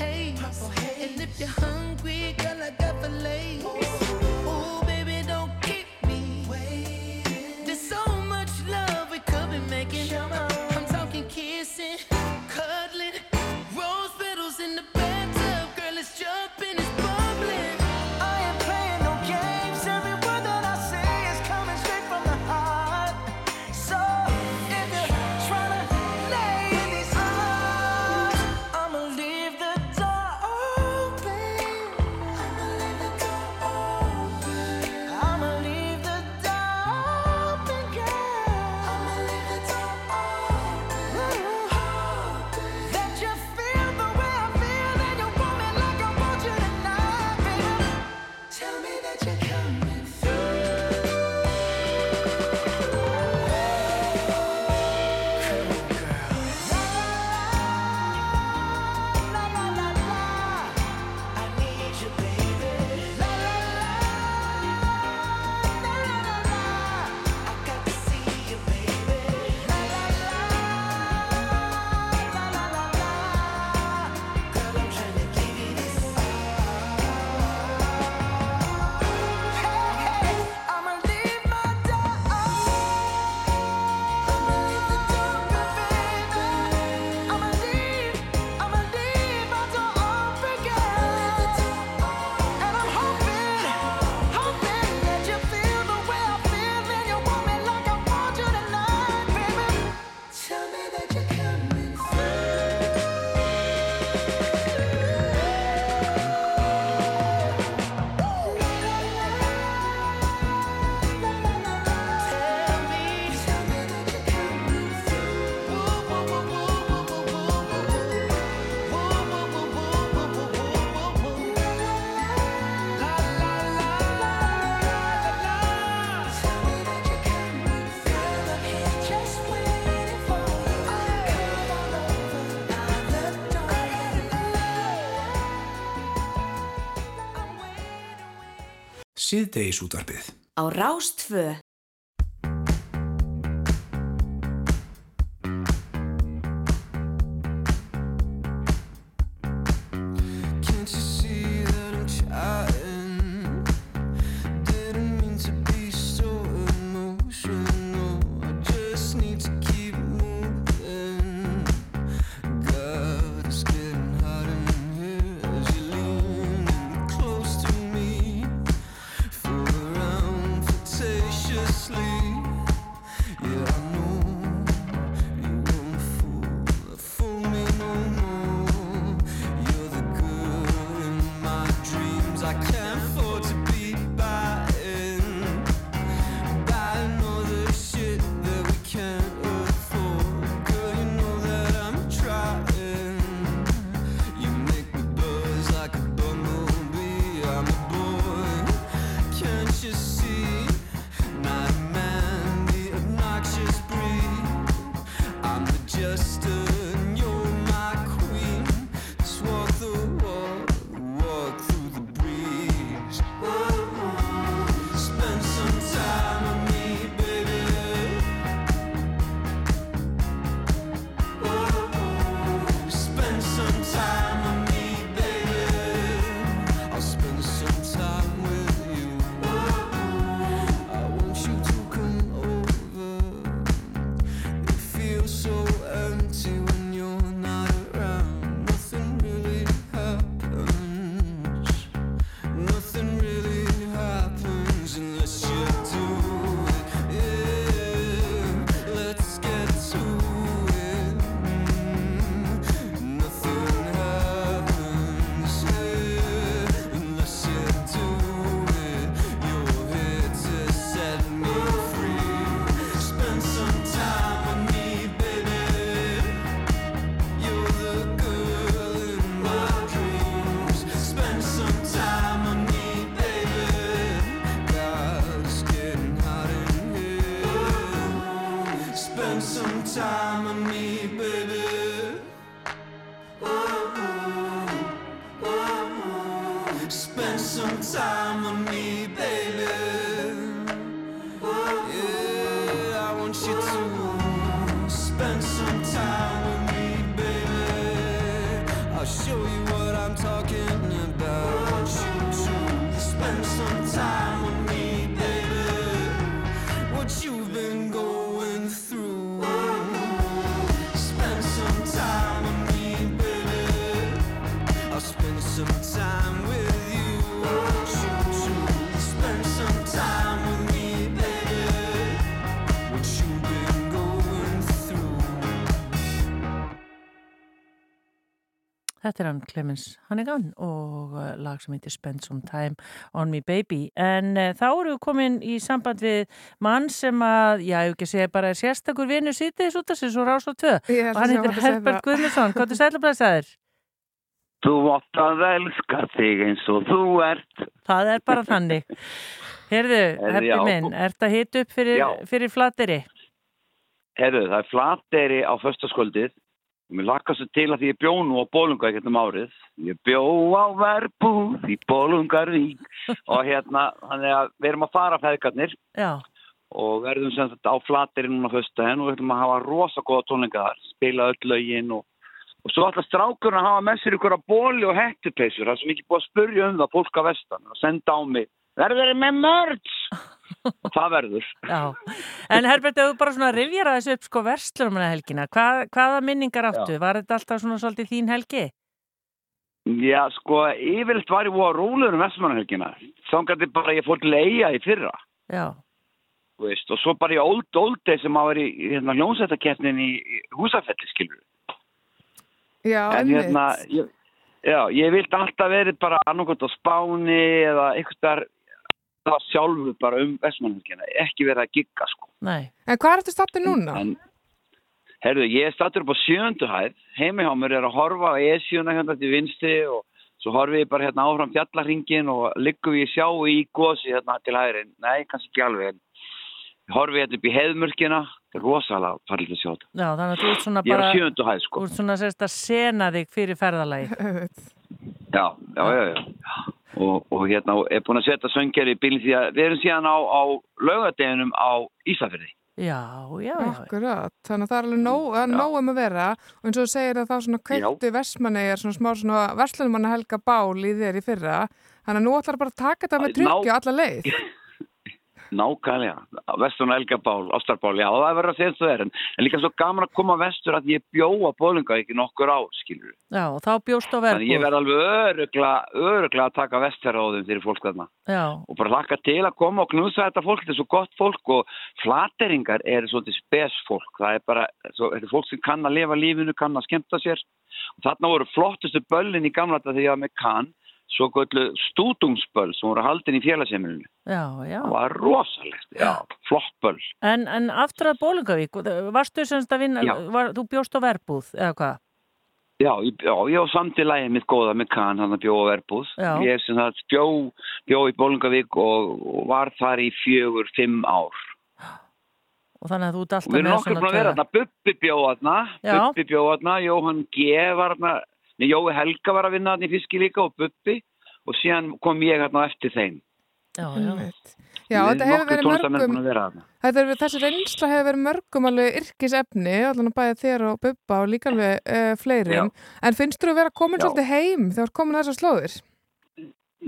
Speaker 14: haze. And if you're hungry, girl, I got fillets.
Speaker 1: síðdeis útvarpið.
Speaker 10: Á rástföð.
Speaker 3: Þetta er hann Clemens Hannigan og uh, lag sem heitir Spend Some Time On Me Baby en uh, þá eru við komin í samband við mann sem að, já, ég ekki segja bara er sérstakur vinnu sýtiðis út af sér svo rás og tvö og hann heitir Herbert
Speaker 2: það.
Speaker 3: Guðmundsson, hvað er sælubræðsæðir?
Speaker 16: Þú átt að elska þig eins og þú ert.
Speaker 3: Það er bara þannig Herbi
Speaker 16: já.
Speaker 3: minn, ert að hita upp fyrir, fyrir flateri?
Speaker 16: Herru, það er flateri á föstaskvöldið og mér lakka svo til að því ég bjó nú á Bólunga ekkert um árið. Ég bjó á verbúð í Bólungarvík og hérna, þannig að við erum að fara feðgarnir.
Speaker 3: Já,
Speaker 16: og verðum sem þetta á flateri núna föstudaginn og við ætlum að hafa rosa góða tónleika þar, spila öll lögin og, og svo ætla strákurinn að hafa með sér ykkur að bóli og hættupeysur, það er sem ekki búið að spurja um það fólk á vestan og senda á mig, verður þeir með mörds? það verður.
Speaker 3: já En Herbert, ef þú bara svona rifjar að þessu upp sko verslunum helgina, hvað, hvaða minningar áttu? Var þetta alltaf svona svolítið þín helgi?
Speaker 16: Já, sko, yfirleitt var ég voru rólegur um Vestmannahelgina. Þangandi bara ég fór til eiga í fyrra,
Speaker 3: Já,
Speaker 16: þú veist, og svo bara í Old Old Day sem að í hérna, hljómsættakeppnin í, húsafelli, skilur.
Speaker 2: Já,
Speaker 16: En hérna, ég, já, ég vildi alltaf verið bara annarkot á Spáni eða eitthvað þar það sjálfu bara um Vestmannahelgina, ekki verið að gigga, sko.
Speaker 3: nei
Speaker 2: En hvað er þetta stattu núna?
Speaker 16: En, herðu, ég er stattur upp á sjöndu hæð, heimi hjá mér er að horfa á E7 hérna til vinstri og svo horfi ég bara hérna áfram fjallarringin og liggum ég sjá í gósi hérna til hæðri, nei, kannski ekki alveg, en horfi hérna upp í er rosalega farlítið að sjá þetta.
Speaker 3: Já, þannig að þú ert svona
Speaker 16: Ég er
Speaker 3: bara
Speaker 16: sjöndu hæð, sko.
Speaker 3: Þú ert svona sérst að sena þig fyrir ferðalagi.
Speaker 16: Já, já, já, já. Og, og hérna er búin að setja söngjar í bílinn því að við erum síðan á, á laugadeginum á Ísafirði.
Speaker 3: Já, já, já.
Speaker 2: Akkurat, þannig að það er alveg nóg, er nóg um að vera. Og eins og þú segir að þá svona kveiktu versmanni er svona smá svona verslunumanna helga bál í þér í fyrra. Þannig að nú ætlar bara að taka þetta með
Speaker 16: Ná-
Speaker 2: tryggi alla leið
Speaker 16: Nákvæmlega, Vesturinn Elgabál, Ástarbál, já það verður að segja eins og það er en, en líka svo gaman að koma vestur að ég bjó á bólinga ekki nokkur ár, skilur
Speaker 3: Já, og þá bjóst á
Speaker 16: Þannig ég verð alveg örugla, örugla að taka vestferðaóðum fyrir fólk þarna.
Speaker 3: Já,
Speaker 16: og bara laka til að koma og knúsa þetta fólk, þetta er svo gott fólk og flateringar eru svolítið spes fólk, það er bara, svo, þetta er fólk sem kann að lifa lífinu, kann að skemmta sér. Og þarna voru flottustu böllin í gamla þetta þegar ég var með kann, svo göllu stúdungsböll sem voru haldin í
Speaker 3: já
Speaker 16: Það var rosalegt, já, flott böll.
Speaker 3: En, en aftur að Bólingavík, varstu semst að vinna, var, þú bjóst á verbúð, eða hvað?
Speaker 16: Já, já, ég á samtilægið mitt góða með kann, hann að bjóða verbúð.
Speaker 3: Já.
Speaker 16: Ég sem það bjó, bjó í Bólingavík og, og var þar í fjögur, fimm ár.
Speaker 3: og þannig að þú ert alltaf
Speaker 16: Við erum
Speaker 3: með
Speaker 16: nokkur búin að vera þarna, Bubbi bjóð
Speaker 3: Já.
Speaker 16: Bubbi bjóð þarna, Jóhann G var þarna, nei, Jói Helga var að vinna þarna í fiski líka og Bubbi og síðan kom ég þarna á eftir þeim.
Speaker 3: Já, já.
Speaker 2: Já, þetta hefur verið mörgum
Speaker 16: búin að vera þarna.
Speaker 2: Þetta er, þessi reynsla hefur verið mörgum alveg yrkisefni, allan að bæða þér og Bubba og líka alveg uh, fleirum. En finnst þú að vera komin
Speaker 16: Já.
Speaker 2: svolítið heim þegar þú ert komin að þessar slóðir?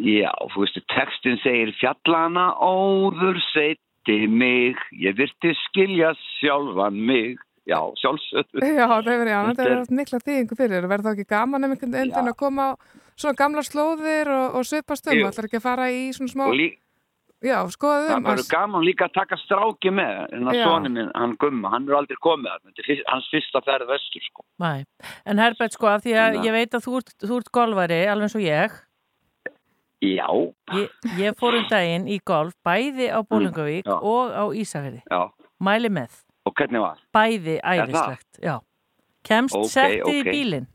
Speaker 16: Já, þú veistu, textin segir fjallana óður seiti mig, ég virti skilja sjálfan mig. Já, sjálfsögðu.
Speaker 2: Já, það hefur verið, já, þetta
Speaker 16: Þetta
Speaker 2: hefur
Speaker 16: er-
Speaker 2: haft mikla þýðingu fyrir. Verður þá ekki gaman um einhvern veginn að koma á svona gamla slóðir og, og svipast um?
Speaker 16: Jú.
Speaker 2: Ætlar ekki að fara í svona smá...
Speaker 16: Líka,
Speaker 2: Já, skoðum
Speaker 16: það
Speaker 2: um.
Speaker 16: verður gaman líka að taka stráki með, en að soni minn, hann gumma, hann er aldrei komið þetta er fyrst, hans fyrsta ferð vestur, sko.
Speaker 3: Nei, en Herbert sko af því að ég veit að þú ert, þú ert golfari alveg eins og ég
Speaker 16: Já,
Speaker 3: Ég, ég fór um daginn í golf bæði á Bólingavík
Speaker 16: já.
Speaker 3: og á Ísafjörði
Speaker 16: já,
Speaker 3: Mæli með,
Speaker 16: og hvernig var?
Speaker 3: bæði æðislegt Já, kemst
Speaker 16: Ok,
Speaker 3: settið í
Speaker 16: ok.
Speaker 3: bílinn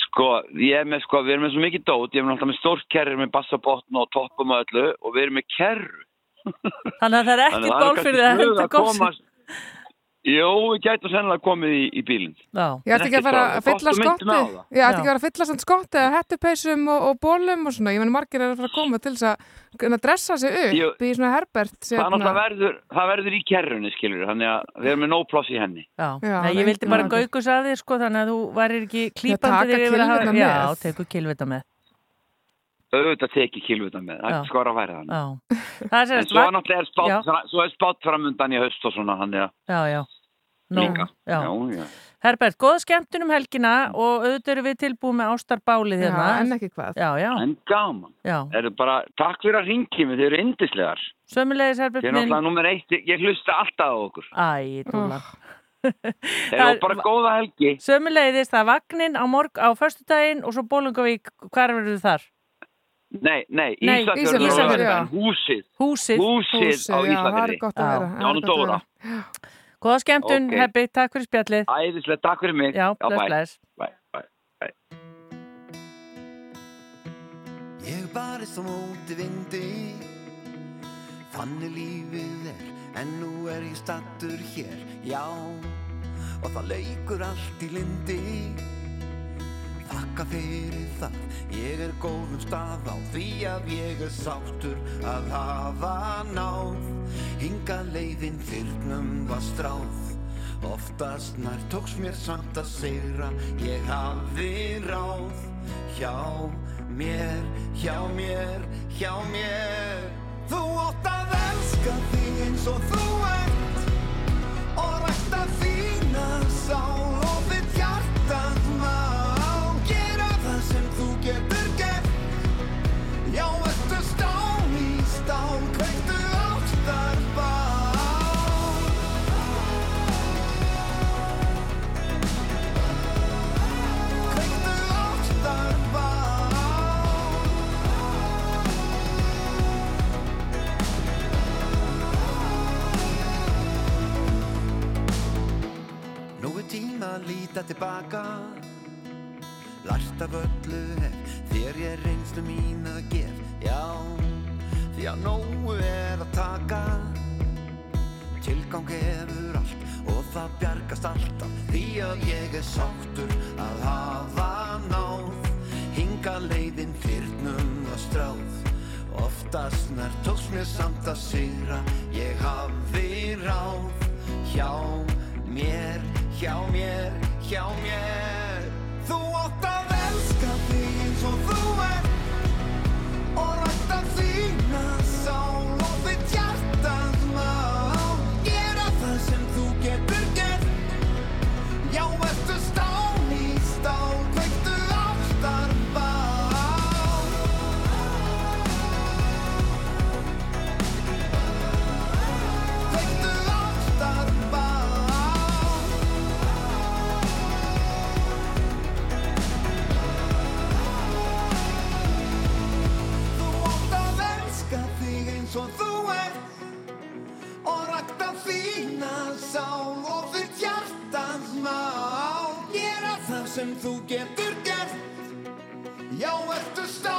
Speaker 16: Sko, ég er með, sko, við erum með svo mikið dót, ég er með alltaf með stórt kerri með bassabotn og toppum og öllu og við erum með kerru.
Speaker 3: Þannig að það er ekki golf fyrir það að henda golf
Speaker 16: Jó, við gætum sennilega komið í, í bílinn.
Speaker 3: Já.
Speaker 2: Ég ætti ekki að fara að fylla skotti. Já, ætti ekki að fara að fylla samt skotti eða hettupeysum og, og bólum og svona. Ég menn margir er að fara að koma til þess að að dressa sig upp í svona Herbert.
Speaker 16: Það er náttúrulega verður, það verður í kerrunni, skilur, þannig að við erum með no ploss í henni.
Speaker 3: Já,
Speaker 2: Já,
Speaker 3: Nei, ég vildi bara
Speaker 2: nei.
Speaker 3: gaukus að þér sko þannig að þú værir ekki klípandi þig yfir að hafa- Já,
Speaker 2: með.
Speaker 3: tekur kilvita með
Speaker 16: Auðvitað teki kilvutan með, það er sko að væri þannig.
Speaker 3: Já, það er
Speaker 16: En svo er náttúrulega er spátt, svo er spátt framundan í haust og svona, þannig að
Speaker 3: Já, já Nú,
Speaker 16: líka.
Speaker 3: já.
Speaker 16: já, já.
Speaker 3: Herbert, góða skemmtun um helgina og auðvitað eru við tilbúið með ástarbálið hérna.
Speaker 2: Já, en ekki hvað.
Speaker 3: Já, já.
Speaker 16: En gaman.
Speaker 3: Já.
Speaker 16: Eru bara, takk fyrir að ringi mig, þið eru indislegar.
Speaker 3: Sömulegis, Herbert
Speaker 16: Þið er náttúrulega nummer eitt, ég hlusta alltaf á okkur.
Speaker 3: Æ, dúlan.
Speaker 16: Þeir eru bara góða helgi.
Speaker 3: Sömulegis, það er vagnin á morg á föstudaginn og svo Bólungavík, hvar verður þar?
Speaker 16: Nei, nei, Ísafjörður
Speaker 3: Ísafjörður,
Speaker 16: húsið.
Speaker 3: Húsið.
Speaker 16: Húsið,
Speaker 2: Húsið,
Speaker 16: á Ísafjörði.
Speaker 2: það gott að vera, það
Speaker 16: Jánum Dóra.
Speaker 3: Góða skemmtun,
Speaker 16: Ok.
Speaker 3: Hebbi, takk fyrir spjallið.
Speaker 16: Æðislega, takk fyrir mig.
Speaker 3: Já, bless,
Speaker 16: bye.
Speaker 3: bless.
Speaker 16: Bye, bye, bye.
Speaker 17: Ég barist á móti vindi Þannig lífið er En nú er ég stattur hér Já Og það leikur allt í lindi Þakka fyrir það Ég er góðum stað á Því að ég er sáttur Að hafa náð. Hinga leiðin fyrnum var stráð Oftast nær tóks mér samt að segra Ég hafði ráð. Hjá mér, hjá mér, hjá mér. Þú átt að elska þig eins og þú ert Og rækta þína sál að líta tilbaka. Lært af öllu hef Þér ég reynslu mín að gef. Já, því að nógu er að taka. Tilgang hefur allt Og það bjargast alltaf. Því að ég er sáttur að hafa náð. Hinga leiðin fyrnum að stráð. Oftast nær tóks mér samt að sigra. Ég hafði ráð Hjá mér, hjá mér, hjá mér. Þú átt að sál og þitt hjartans mál Gera það sem þú getur gert. Já, ertu stál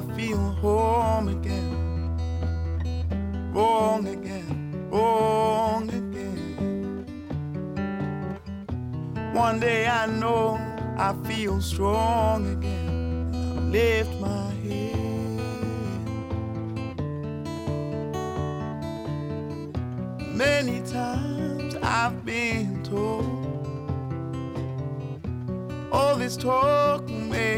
Speaker 18: I feel home again, wrong again, wrong again. One day I know I feel strong again. I lift my head. Many times I've been told all this talk